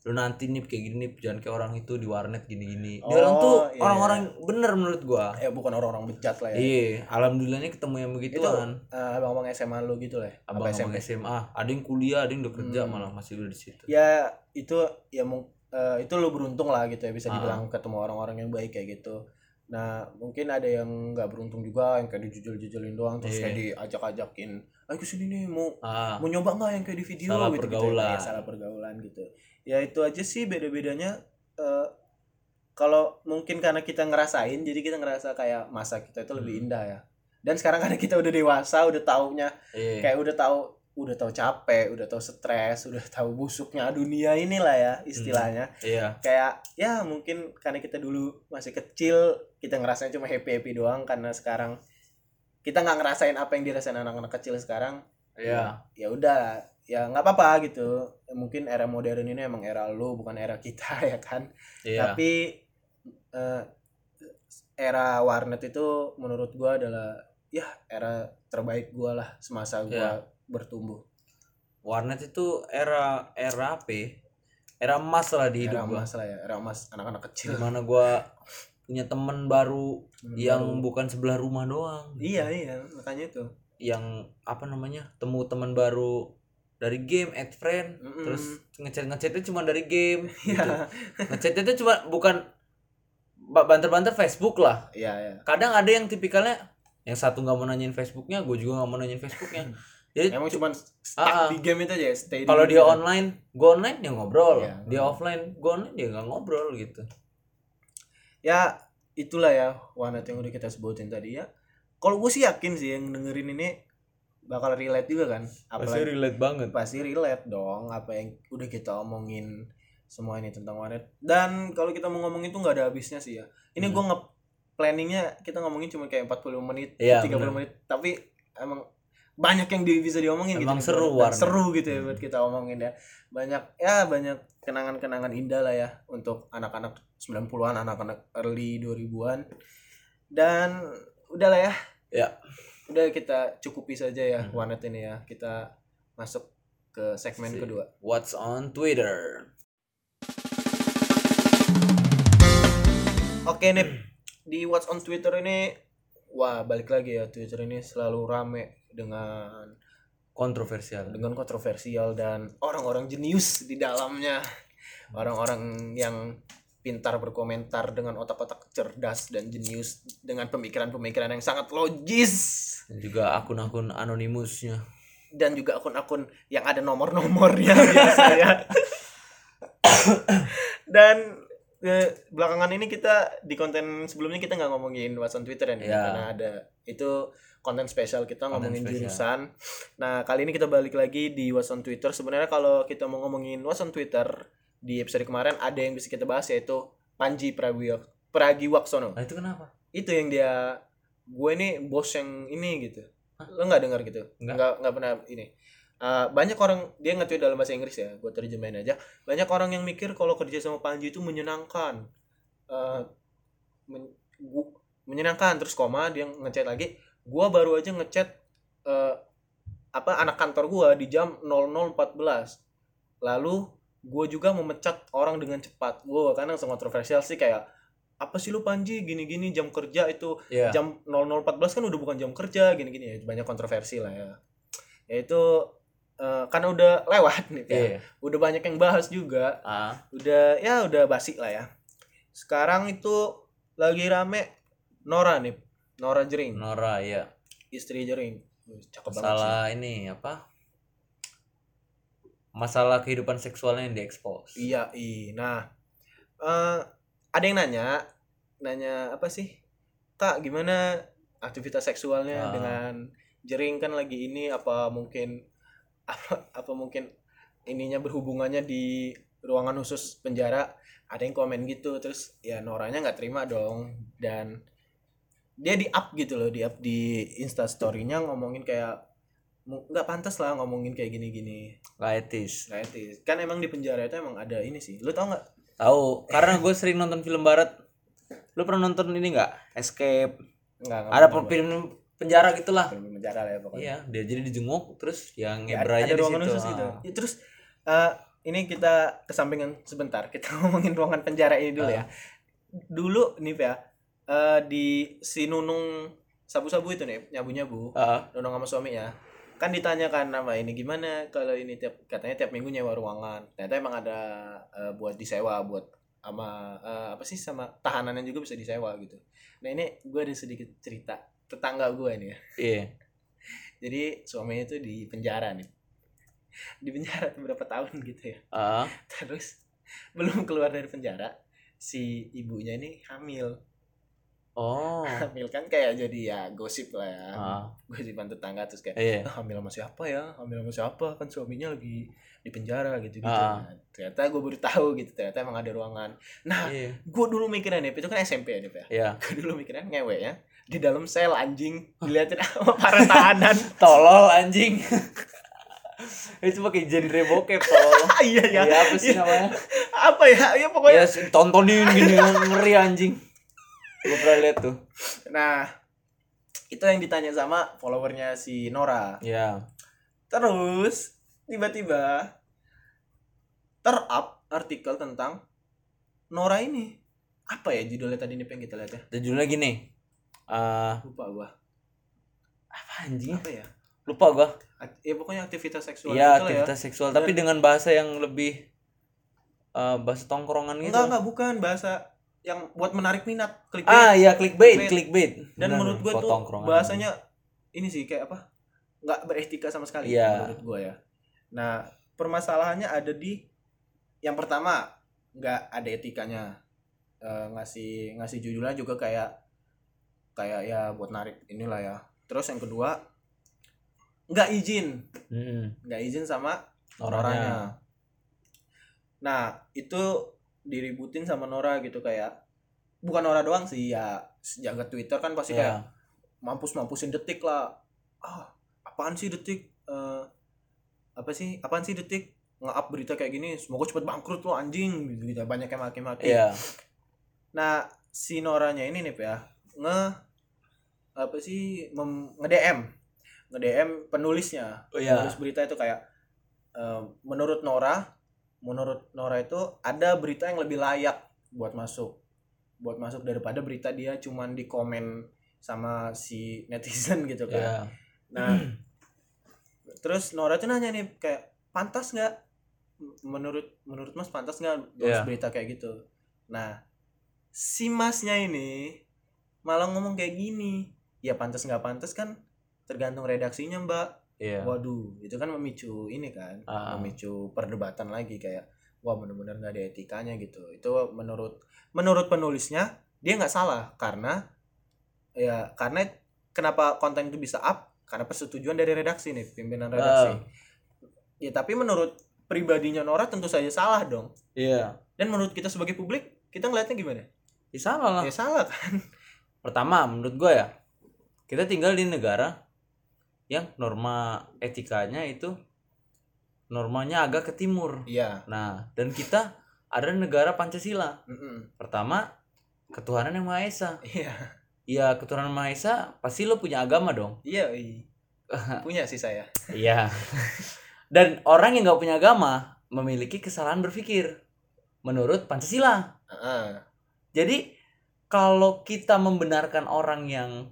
lu nanti nih kayak gini nih jangan kayak orang itu di warnet gini-gini dia orang tuh Oh, iya. orang-orang bener menurut gua ya bukan orang-orang bejat lah ya iya alhamdulillahnya ketemu yang itu begituan eh, abang-abang SMA lo gitu lah ya abang-abang SMP? SMA ada yang kuliah ada yang udah kerja Hmm. malah masih udah di situ ya itu ya mung- eh, itu lo beruntung lah gitu ya bisa Ah. dibilang ketemu orang-orang yang baik kayak gitu nah mungkin ada yang nggak beruntung juga yang kayak dijujul-jujulin doang terus Iya. kayak diajak-ajakin ayo ke sini nih mau ah mau nyoba nggak yang kayak di video Salah gitu pergaulan. ya, salah pergaulan gitu ya itu aja sih beda-bedanya eh, kalau mungkin karena kita ngerasain jadi kita ngerasa kayak masa kita itu lebih Hmm. indah ya dan sekarang karena kita udah dewasa udah taunya iya kayak udah tahu udah tahu capek udah tahu stres udah tahu busuknya dunia inilah ya istilahnya. Iya. Kayak ya mungkin karena kita dulu masih kecil kita ngerasain cuma happy happy doang karena sekarang kita nggak ngerasain apa yang dirasain anak-anak kecil sekarang. Iya. Ya udah ya nggak apa-apa gitu. Mungkin era modern ini emang era lu bukan era kita <laughs> ya kan. Iya. Tapi eh, era warnet itu menurut gua adalah ya era terbaik gua lah semasa gua Iya. Bertumbuh warnet itu era era apa ya? era emas lah di era hidup gua emas lah ya era emas anak-anak kecil di mana gua punya temen baru Temen yang baru. bukan sebelah rumah doang iya iya makanya itu yang apa namanya temu teman baru dari game add friend Mm-mm. terus ngechat ngechatnya cuma dari game <laughs> gitu. Iya. ngechatnya itu cuma bukan ba- banter-banter Facebook lah Iya, iya. kadang ada yang tipikalnya yang satu nggak mau nanyain Facebooknya gue juga nggak mau nanyain Facebooknya <laughs> jadi Emang cuma stuck ah. di game itu aja, stay di kalau game dia itu. online gue online dia ngobrol Iya. dia offline gue online dia nggak ngobrol gitu ya itulah ya warnet yang udah kita sebutin tadi ya kalau gue sih yakin sih yang dengerin ini bakal relate juga kan apalagi relate banget pasti relate dong apa yang udah kita omongin semua ini tentang warnet dan kalau kita mau ngomongin tuh nggak ada habisnya sih ya ini Hmm. gue nge planningnya kita ngomongin cuma kayak 40 menit 30 bener. menit tapi emang banyak yang di, bisa diomongin Emang gitu seru warnet. seru gitu ya buat kita omongin ya. Banyak ya banyak kenangan-kenangan indah lah ya untuk anak-anak 90-an anak-anak early 2000-an dan udahlah ya. Ya. udah kita cukupi saja ya Hmm. warnet ini ya. Kita masuk ke segmen Si- kedua. What's on Twitter? Oke nih di What's on Twitter ini wah balik lagi ya. Twitter ini selalu rame dengan kontroversial. Dengan kontroversial dan orang-orang jenius di dalamnya. Orang-orang yang pintar berkomentar dengan otak-otak cerdas dan jenius dengan pemikiran-pemikiran yang sangat logis. Dan juga akun-akun anonimusnya. Dan juga akun-akun yang ada nomor-nomornya <laughs> biasanya <coughs> dan eh, belakangan ini kita di konten sebelumnya kita nggak ngomongin what's on Twitter ya Ya. karena ada itu konten spesial kita Konten ngomongin spesial. jurusan. Nah kali ini kita balik lagi di what's on Twitter. Sebenarnya kalau kita mau ngomongin what's on Twitter di episode kemarin ada yang bisa kita bahas yaitu Panji Pragiwak Pragiwaksono. nah itu kenapa Itu yang dia gue ini bos yang ini gitu. Lo nggak dengar gitu? Nggak. Nggak pernah ini. Uh, banyak orang dia nge-tweet dalam bahasa Inggris ya, gue terjemahin aja. Banyak orang yang mikir kalau kerja sama Panji itu menyenangkan, Uh, men- menyenangkan terus koma dia ngechat lagi. Gua baru aja ngechat uh, apa anak kantor gua di jam 00.14. Lalu gue juga memecat orang dengan cepat. Gue karena langsung kontroversial sih kayak apa sih lu Panji? Gini-gini jam kerja itu. Ya jam 00.14 kan udah bukan jam kerja gini-gini. Ya banyak kontroversi lah ya. Ya itu eh, karena udah lewat nih ya iya. udah banyak yang bahas juga. Ah. Udah ya udah basi lah ya. Sekarang itu lagi rame Nora nih Nora Jering. Nora ya istri Jering. Cakep banget sih. masalah ini apa? Masalah kehidupan seksualnya yang diekspos iya i nah eh, ada yang nanya nanya apa sih? Kak gimana aktivitas seksualnya Ah. dengan jering? Kan lagi ini apa mungkin <laughs> apa apa mungkin ininya berhubungannya di ruangan khusus penjara? Ada yang komen gitu terus ya Noranya nggak terima dong dan dia di up gitu loh di up di instastorynya ngomongin kayak nggak pantas lah ngomongin kayak gini-gini. Nggak etis. Nggak etis. Kan emang di penjara itu emang ada ini sih. Lu tau nggak? Tahu. Karena gue sering nonton film barat. Lu pernah nonton ini nggak? Escape. Nggak ada pernah, film penjara gitulah. Film penjara lah ya pokoknya. Iya dia jadi dijenguk terus yang Ya, ada di ruangan situ. khusus gitu. Ah. Ya, terus eh, ini kita kesampingan sebentar. Kita <laughs> ngomongin ruangan penjara ini dulu Ah. ya. Dulu nih ya eh, di si Nunung sabu-sabu itu nih nyabu-nyabu Ah, Nunung sama suaminya kan ditanyakan nama ini gimana kalau ini tiap katanya tiap minggu nyewa ruangan. Ternyata emang ada eh, buat disewa buat sama eh, apa sih sama tahanan yang juga bisa disewa gitu. Nah ini gue ada sedikit cerita tetangga gue nih ya. Iya. <laughs> Jadi suaminya itu di penjara nih. Di penjara tuh berapa tahun gitu ya. Ah, terus belum keluar dari penjara si ibunya ini hamil oh. <laughs> Hamil kan kayak jadi ya gosip lah ya. Ah, gosipan tetangga terus kayak iya. "Ah, hamil sama siapa ya? Hamil sama siapa? Kan suaminya lagi di penjara gitu gitu Ah. ternyata gue baru tahu gitu ternyata emang ada ruangan. Nah iya. gue dulu mikirnya nih itu kan SMP ya Dip, ya? Iya. Gue dulu mikirnya ngewe ya di dalam sel anjing. Diliatin sama para tahanan. <laughs> Tolol anjing. <laughs> Itu pakai genre bokep tolol. Iya ya Iya, apa sih Iya. namanya? Apa ya? Ya pokoknya ya tontonin gini ngeri anjing gue pernah lihat tuh Nah, itu yang ditanya sama followernya si Nora. ya Terus tiba-tiba terup artikel tentang Nora ini. Apa ya judulnya tadi nih pengen kita lihat ya? dan judulnya gini ah Lupa gua. apa anjing Apa ya? lupa gua Ak- ya pokoknya aktivitas seksual Iya gitu lah aktivitas seksual tapi dengan bahasa yang lebih eh, bahasa tongkrongan gitu enggak enggak bukan bahasa yang buat menarik minat clickbait ah iya clickbait Clickbait. clickbait dan Benar, menurut gue tuh bahasanya ini sih kayak apa nggak beretika sama sekali Iya. menurut gue ya nah permasalahannya ada di yang pertama nggak ada etikanya Eh, ngasih ngasih judulnya juga kayak kayak ya buat narik inilah ya terus yang kedua nggak izin Mm-mm. nggak izin sama. Noranya. Nah, itu diributin sama Nora gitu kayak bukan Nora doang sih ya jaga Twitter kan pasti Iya. kayak mampus-mampusin detik lah. Ah, apaan sih detik? Eh apa sih? Apaan sih detik? Nge-up berita kayak gini, semoga cepet bangkrut lo anjing gitu, gitu. Banyak yang maki-maki. Iya. Nah, si Noranya ini nih ya, nge apa sih mem, nge-DM. Nge-DM penulisnya. Oh, iya. Penulis berita itu kayak eh, menurut Nora, menurut Nora itu ada berita yang lebih layak buat masuk. Buat masuk daripada berita dia cuman di komen sama si <laughs> netizen gitu kan. Iya. Nah, <clears throat> terus Nora tuh nanya nih kayak pantas nggak? Menurut menurut Mas pantas nggak Iya. berita kayak gitu? Nah, si Masnya ini malah ngomong kayak gini. Ya pantas nggak pantas kan tergantung redaksinya Mbak. Iya. Waduh, itu kan memicu ini kan, Ah. memicu perdebatan lagi kayak wah benar-benar nggak ada etikanya gitu. Itu menurut menurut penulisnya dia nggak salah karena ya karena kenapa konten itu bisa up karena persetujuan dari redaksi nih pimpinan redaksi. Ah. Ya tapi menurut pribadinya Nora tentu saja salah dong. Iya. Dan menurut kita sebagai publik kita ngeliatnya gimana? Ya, salah lah. Ya salah kan? Pertama, menurut gue ya, kita tinggal di negara yang norma etikanya itu normanya agak ke timur. Iya. Nah, dan kita ada negara Pancasila. Mm-mm. Pertama, ketuhanan yang Maha Esa. Iya. Ya, ketuhanan Maha Esa pasti lo punya agama dong. Iya. iya. <laughs> Punya sih saya. Iya. <laughs> dan orang yang nggak punya agama memiliki kesalahan berpikir menurut Pancasila. Heeh. Jadi kalau kita membenarkan orang yang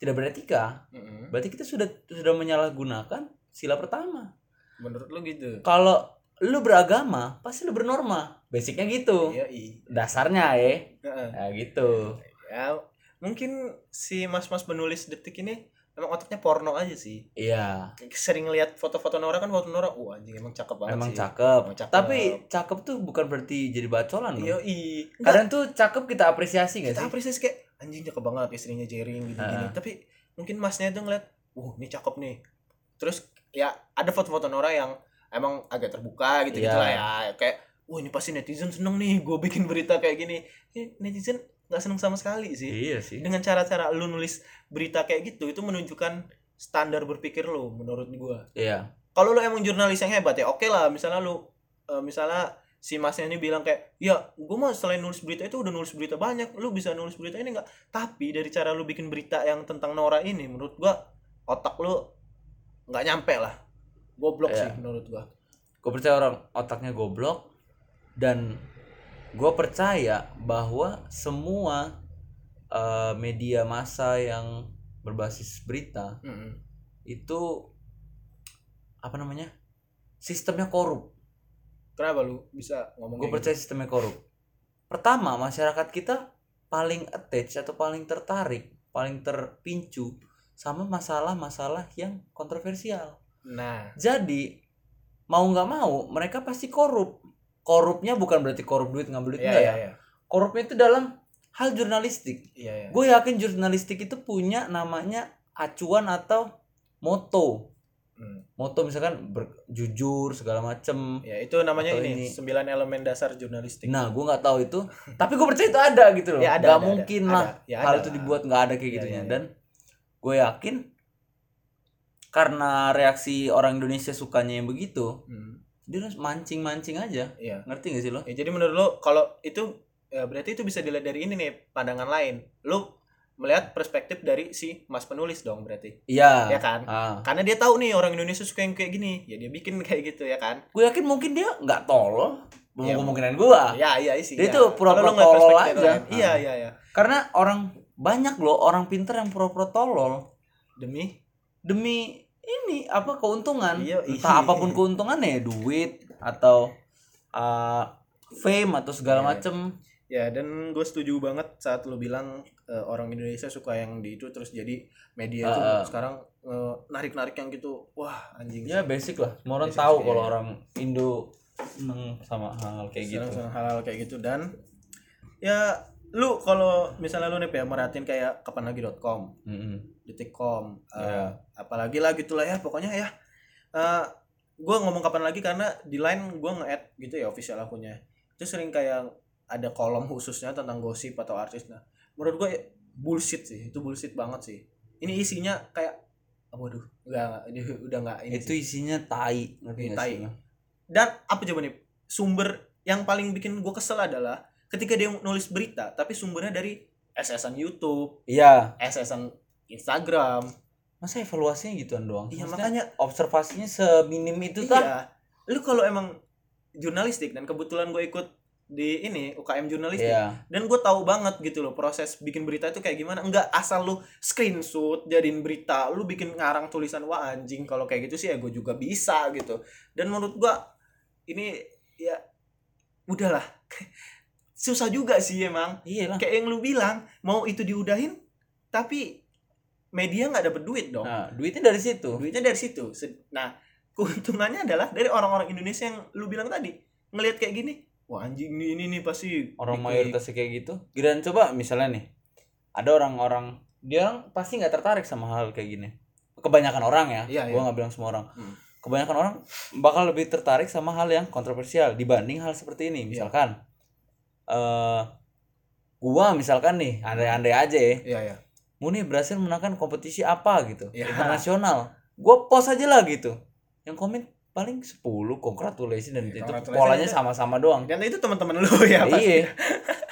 tidak beretika, Mm-mm. berarti kita sudah sudah menyalahgunakan sila pertama. Menurut lu gitu? Kalau lu beragama, pasti lu bernorma. Basicnya gitu. Iya. iya. Dasarnya ya. Heeh. Nah, gitu. Ya, mungkin si mas-mas penulis detik ini emang otaknya porno aja sih. Iya. Sering lihat foto-foto Nora kan foto Nora, wah anjing emang cakep banget Emang sih. cakep. Emang cakep. Tapi cakep tuh bukan berarti jadi bacolan loh. Iya, iya. Kadang tuh cakep kita apresiasi gak kita sih? apresiasi kayak anjing cakep banget istrinya Jering gini-gini. Ah. Tapi mungkin masnya itu ngeliat, wah ini cakep nih. Terus ya ada foto-foto Nora yang emang agak terbuka gitu gitu Iya. lah ya. Kayak, wah ini pasti netizen seneng nih, gue bikin berita kayak gini. Eh, netizen nggak seneng sama sekali sih. Iya sih. dengan cara-cara lu nulis berita kayak gitu itu menunjukkan standar berpikir lu menurut gua Iya. kalau lu emang jurnalis yang hebat ya oke lah misalnya lu eh, misalnya si masnya ini bilang kayak ya gua mah selain nulis berita itu udah nulis berita banyak lu bisa nulis berita ini enggak tapi dari cara lu bikin berita yang tentang Nora ini menurut gua otak lu nggak nyampe lah goblok Iya. sih menurut gua Gue percaya orang otaknya goblok dan gue percaya bahwa semua eh, media massa yang berbasis berita Mm-mm. itu apa namanya sistemnya korup. Kenapa lu bisa ngomong Gue percaya sistemnya korup. Pertama masyarakat kita paling attach atau paling tertarik, paling terpicu sama masalah-masalah yang kontroversial. gitu? nah Jadi mau nggak mau mereka pasti korup. Korupnya bukan berarti korup duit ngambil duit enggak iya ya. iya Korupnya itu dalam hal jurnalistik. iya iya Gue yakin jurnalistik itu punya namanya acuan atau moto. Hmm. Moto misalkan ber- jujur segala macem. ya itu namanya ini ini. sembilan elemen dasar jurnalistik Nah, gue nggak tahu itu. Tapi gue percaya itu ada gitu loh. Ya, ada, Nggak ada, mungkin ada. lah Ada. Ya, hal ada itu dibuat nggak ada kayak Ya, gitunya. ya, ya. Dan gue yakin karena reaksi orang Indonesia sukanya yang begitu, Hmm, dia mancing-mancing aja. iya. Ngerti gak sih lo? Ya, jadi menurut lo kalau itu ya berarti itu bisa dilihat dari ini nih pandangan lain. Lo melihat perspektif dari si mas penulis dong berarti. Iya. Ya kan? Ah. Karena dia tahu nih orang Indonesia suka yang kayak gini, ya dia bikin <laughs> kayak gitu ya kan? Gue yakin mungkin dia nggak tolol. Ya, kemungkinan gua. Ya iya sih. Dia ya. tuh pura-pura lo tolol aja. Iya Ah. iya iya. Karena orang banyak loh orang pinter yang pura-pura tolol Demi demi ini apa keuntungan Iya, entah iya. apa pun keuntungannya ya duit atau uh, fame atau segala Iya. macem Ya dan gue setuju banget saat lu bilang eh, orang Indonesia suka yang di itu terus jadi media itu Ah, ah. sekarang narik narik yang gitu wah anjing ya basic lah semua orang Basic tahu sih, kalau iya. orang Indo seneng sama hal kayak gitu Senang-senang hal-hal kayak gitu dan ya lu kalau misalnya lu nih ya merhatiin kayak kapanlagi.com Mm-mm. detikcom eh, Iya. apalagi lah gitulah ya pokoknya ya eh gue ngomong kapan lagi karena di line gue nge-add gitu ya official akunnya itu sering kayak ada kolom khususnya tentang gosip atau artis nah menurut gue bullshit sih. Itu bullshit banget sih. Ini isinya kayak waduh enggak, udah enggak ini itu sih. isinya tai ngerti Iya, nggak tai. sih? dan apa coba nih? Sumber yang paling bikin gue kesel adalah ketika dia nulis berita tapi sumbernya dari SSN YouTube iya. SSN Instagram. Masa evaluasinya gituan doang iya Maksudnya makanya observasinya seminim itu kan iya. Lu kalau emang jurnalistik dan kebetulan gue ikut di ini UKM jurnalistik. Iya. Dan gue tahu banget gitu loh proses bikin berita itu kayak gimana. Enggak asal lu screenshot jadiin berita lu bikin ngarang tulisan wah anjing kalau kayak gitu sih ya gue juga bisa gitu. Dan menurut gue ini ya udahlah. <laughs> Susah juga sih emang. Iya lah. Kayak yang lu bilang mau itu diudahin tapi media nggak dapet duit dong. Nah duitnya dari situ. Duitnya dari situ. Nah keuntungannya adalah dari orang-orang Indonesia yang lu bilang tadi. Ngelihat kayak gini wah anjing ini ini, nih pasti orang diklik. mayoritasnya kayak gitu Giliran coba misalnya nih ada orang-orang dia orang pasti nggak tertarik sama hal kayak gini kebanyakan orang ya Iya, gua iya. nggak bilang semua orang Hmm. kebanyakan orang bakal lebih tertarik sama hal yang kontroversial dibanding hal seperti ini Iya. misalkan eh gua misalkan nih andai-andai aja ya iya ya Muni berhasil menangkan kompetisi apa gitu Iya. internasional gua post aja lah gitu yang komen paling 10 congratulations dan Iya, itu polanya sama-sama doang. Dan itu teman-teman lu <laughs> ya pasti. iya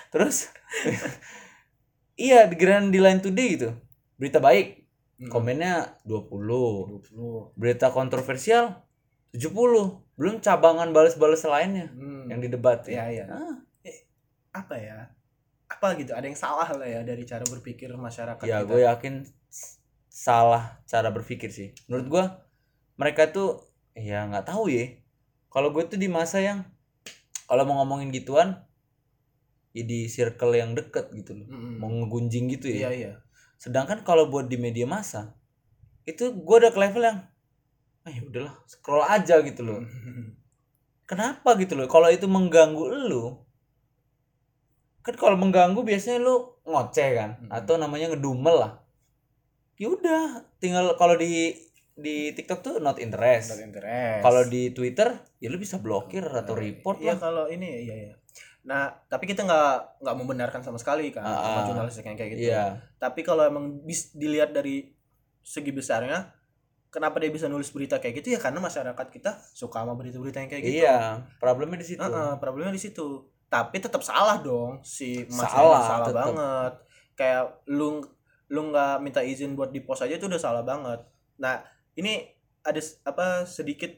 terus <laughs> iya di Grand di Line Today gitu. Berita baik. Hmm. komennya 20 20. berita kontroversial 70 belum cabangan balas-balas lainnya Hmm. yang di debat Iya, ya iya. Ah, apa ya? Apa gitu? Ada yang salah lah ya dari cara berpikir masyarakat ya gue yakin salah cara berpikir sih. Menurut gue mereka tuh ya nggak tahu ya. Kalau gue tuh di masa yang kalau mau ngomongin gituan ya di circle yang deket gitu loh. Mm-mm. mau ngegunjing gitu ya. Iya iya. Sedangkan kalau buat di media massa itu gue udah ke level yang ah ya udahlah scroll aja gitu loh. Kenapa gitu loh? Kalau itu mengganggu lu kan kalau mengganggu biasanya lu ngoceh kan? Mm. atau namanya ngedumel lah. Ya udah tinggal kalau di di TikTok tuh not interest Not interest. kalau di Twitter ya lu bisa blokir atau report Iya lah kalau ini iya iya. Nah, tapi kita nggak nggak membenarkan sama sekali kan Ah, sama ah. jurnalis yang kayak gitu. iya Tapi kalau emang bis dilihat dari segi besarnya, kenapa dia bisa nulis berita kayak gitu ya karena masyarakat kita suka sama berita-berita yang kayak gitu. iya problemnya di situ Heeh, problemnya di situ. Tapi tetap salah dong si Mas Salah, salah tetep. banget. Kayak lu lu nggak minta izin buat di post aja itu udah salah banget. Nah, ini ada apa sedikit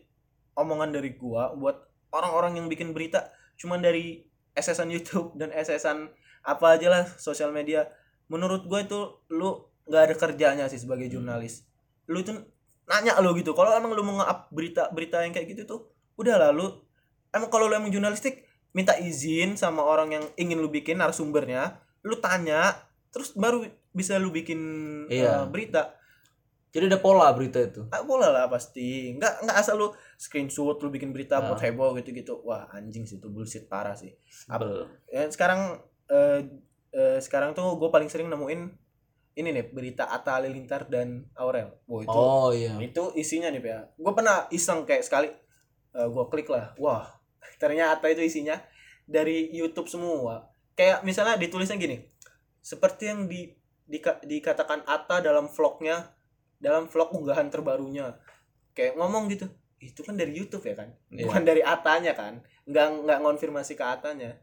omongan dari gua buat orang-orang yang bikin berita cuman dari SSN YouTube <laughs> dan SSN apa aja lah sosial media. Menurut gua itu lu nggak ada kerjanya sih sebagai jurnalis. Lu tuh nanya lo gitu. Kalau emang lu mau nge-up berita-berita yang kayak gitu tuh, udah lah lu emang kalau lu emang jurnalistik minta izin sama orang yang ingin lu bikin narasumbernya, lu tanya, terus baru bisa lu bikin Iya. eh, berita. Jadi ada pola berita itu Ah, boleh lah pasti. Nggak nggak asal lu screenshot lu bikin berita Ah. buat heboh gitu-gitu. Wah, anjing sih itu bullshit parah sih. Sebel. Ya, sekarang eh, eh, sekarang tuh gue paling sering nemuin ini nih berita Atta Halilintar dan Aurel. Wah, itu oh iya itu isinya nih ya. Gue pernah iseng kayak sekali gue klik lah. Wah, <laughs> ternyata itu isinya dari YouTube semua. Kayak misalnya ditulisnya gini. Seperti yang di, dika- dikatakan Atta dalam vlognya dalam vlog unggahan terbarunya. Kayak ngomong gitu. Itu kan dari YouTube ya kan? Iya. Bukan dari Atanya kan? Nggak nggak ngonfirmasi ke Atanya.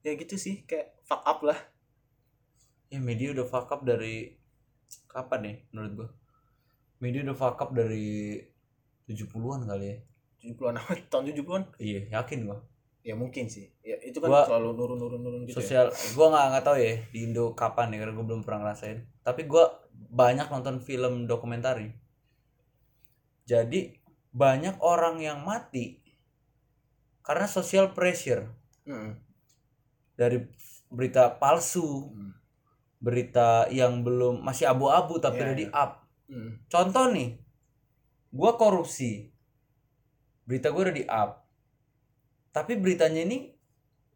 Ya gitu sih, kayak fuck up lah. ya media udah fuck up dari kapan nih menurut gua media udah fuck up dari 70-an kali ya 70-an <laughs> tahun 70-an iya yakin gua ya mungkin sih. Ya itu kan Gua- selalu nurun-nurun-nurun gitu ya. sosial gua nggak nggak tahu ya di Indo kapan ya karena gua belum pernah ngerasain tapi gua banyak nonton film dokumenter jadi banyak orang yang mati karena social pressure Mm. dari berita palsu Mm. berita yang belum masih abu-abu tapi Iya, udah iya. di up Mm. contoh nih gua korupsi berita gue udah di up tapi beritanya ini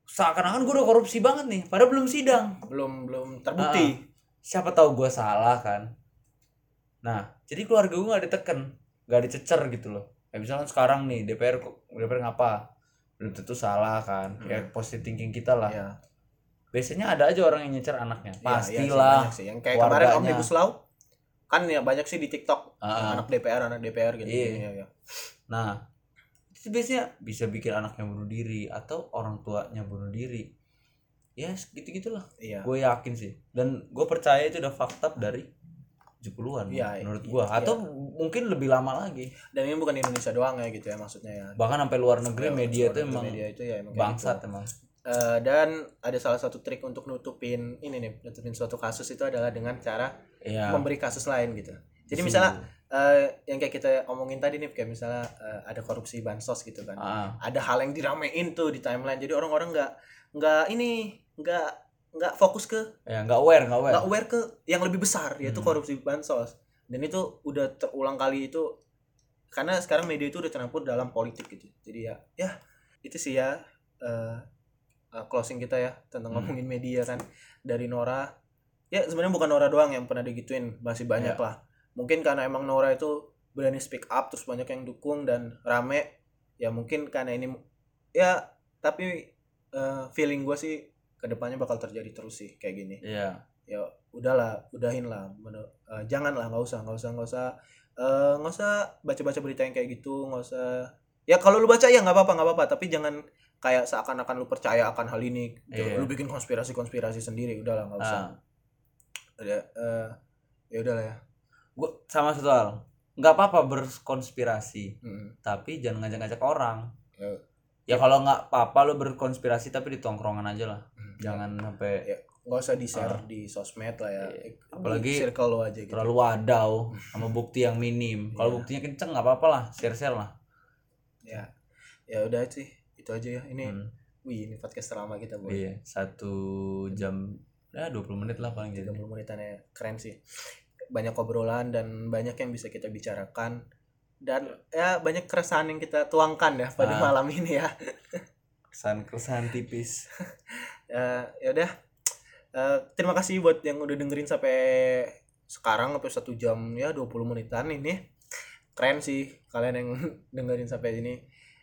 seakan-akan gue udah korupsi banget nih padahal belum sidang belum belum terbukti siapa tahu gue salah kan. Nah jadi keluarga gue nggak diteken nggak dicecer gitu loh. Kayak misalkan sekarang nih DPR DPR ngapa? Belum tentu salah kan. Kayak positive thinking kita lah. Ya. Biasanya ada aja orang yang nyecer anaknya. Iya, iya sih, pastilah banyak sih. yang kayak kemarin keluarganya. omnibus law kan ya banyak sih di TikTok. Ah. anak DPR anak DPR gitu. Iya. Iya, iya. nah itu biasanya bisa bikin anaknya bunuh diri atau orang tuanya bunuh diri ya gitu gitulah iya. Gue yakin sih. Dan gue percaya itu udah fakta dari 70-an Iya, menurut iya, gue iya. atau mungkin lebih lama lagi. Dan ini bukan di Indonesia doang ya gitu ya maksudnya ya. Bahkan sampai luar negeri Ya, media itu luar emang media itu ya emang bangsat gitu. emang. Eh, dan ada salah satu trik untuk nutupin ini nih nutupin suatu kasus itu adalah dengan cara Iya. memberi kasus lain gitu. Jadi Setuju. misalnya eh, yang kayak kita omongin tadi nih kayak misalnya eh, ada korupsi bansos gitu kan. Ah, ada hal yang diramein tuh di timeline. Jadi orang-orang nggak nggak ini nggak nggak fokus ke ya nggak aware nggak aware nggak aware ke yang lebih besar yaitu Hmm. korupsi bansos dan itu udah terulang kali itu karena sekarang media itu udah tercampur dalam politik gitu jadi ya ya itu sih ya eh, eh, closing kita ya tentang Hmm. ngomongin media kan dari Nora ya sebenarnya bukan Nora doang yang pernah digituin masih banyak Ya. lah mungkin karena emang Nora itu berani speak up terus banyak yang dukung dan rame ya mungkin karena ini ya tapi eh, feeling gue sih ke depannya bakal terjadi terus sih kayak gini iya ya udahlah udahin lah Menu- eh, jangan lah nggak usah nggak usah nggak usah eh, nggak usah baca-baca berita yang kayak gitu nggak usah ya kalau lu baca ya nggak apa-apa nggak apa-apa tapi jangan kayak seakan-akan lu percaya akan hal ini Iya. lu bikin konspirasi konspirasi sendiri udahlah nggak usah ah. ada eh, ya udahlah ya gua sama satu hal nggak apa-apa berkonspirasi Mm. tapi jangan ngajak-ngajak orang Ya. ya kalau nggak apa-apa lo berkonspirasi tapi di tongkrongan aja lah. Jangan sampai Ya, nggak usah di share Ah. di sosmed lah ya Iya. Di Apalagi circle lo aja gitu terlalu wadau sama bukti yang minim <laughs> kalau Iya. buktinya kenceng nggak apa-apa lah share share lah ya ya udah sih itu aja ya ini Hmm. wih ini podcast terlama kita boy iya satu jam ya 20 menit lah paling jadi 30 menitannya keren sih banyak obrolan dan banyak yang bisa kita bicarakan dan ya banyak keresahan yang kita tuangkan ya pada Ah. malam ini ya kesan kesan tipis <laughs> Eh, ya udah. Eh, terima kasih buat yang udah dengerin sampai sekarang sampai satu jam ya 20 menitan ini. Keren sih kalian yang <laughs> dengerin sampai sini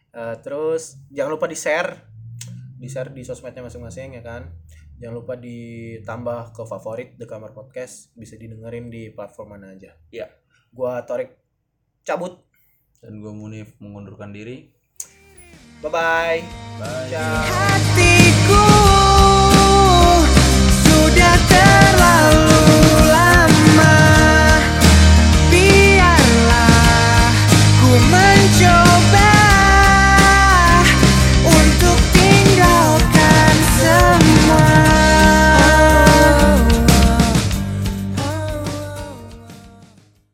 Eh, terus jangan lupa di share di share di sosmednya masing-masing ya kan? Jangan lupa ditambah ke favorit The Kamar Podcast. Bisa didengerin di platform mana aja. Ya. gua Torik cabut. Dan gue Munif mengundurkan diri. Bye bye. Bye ciao た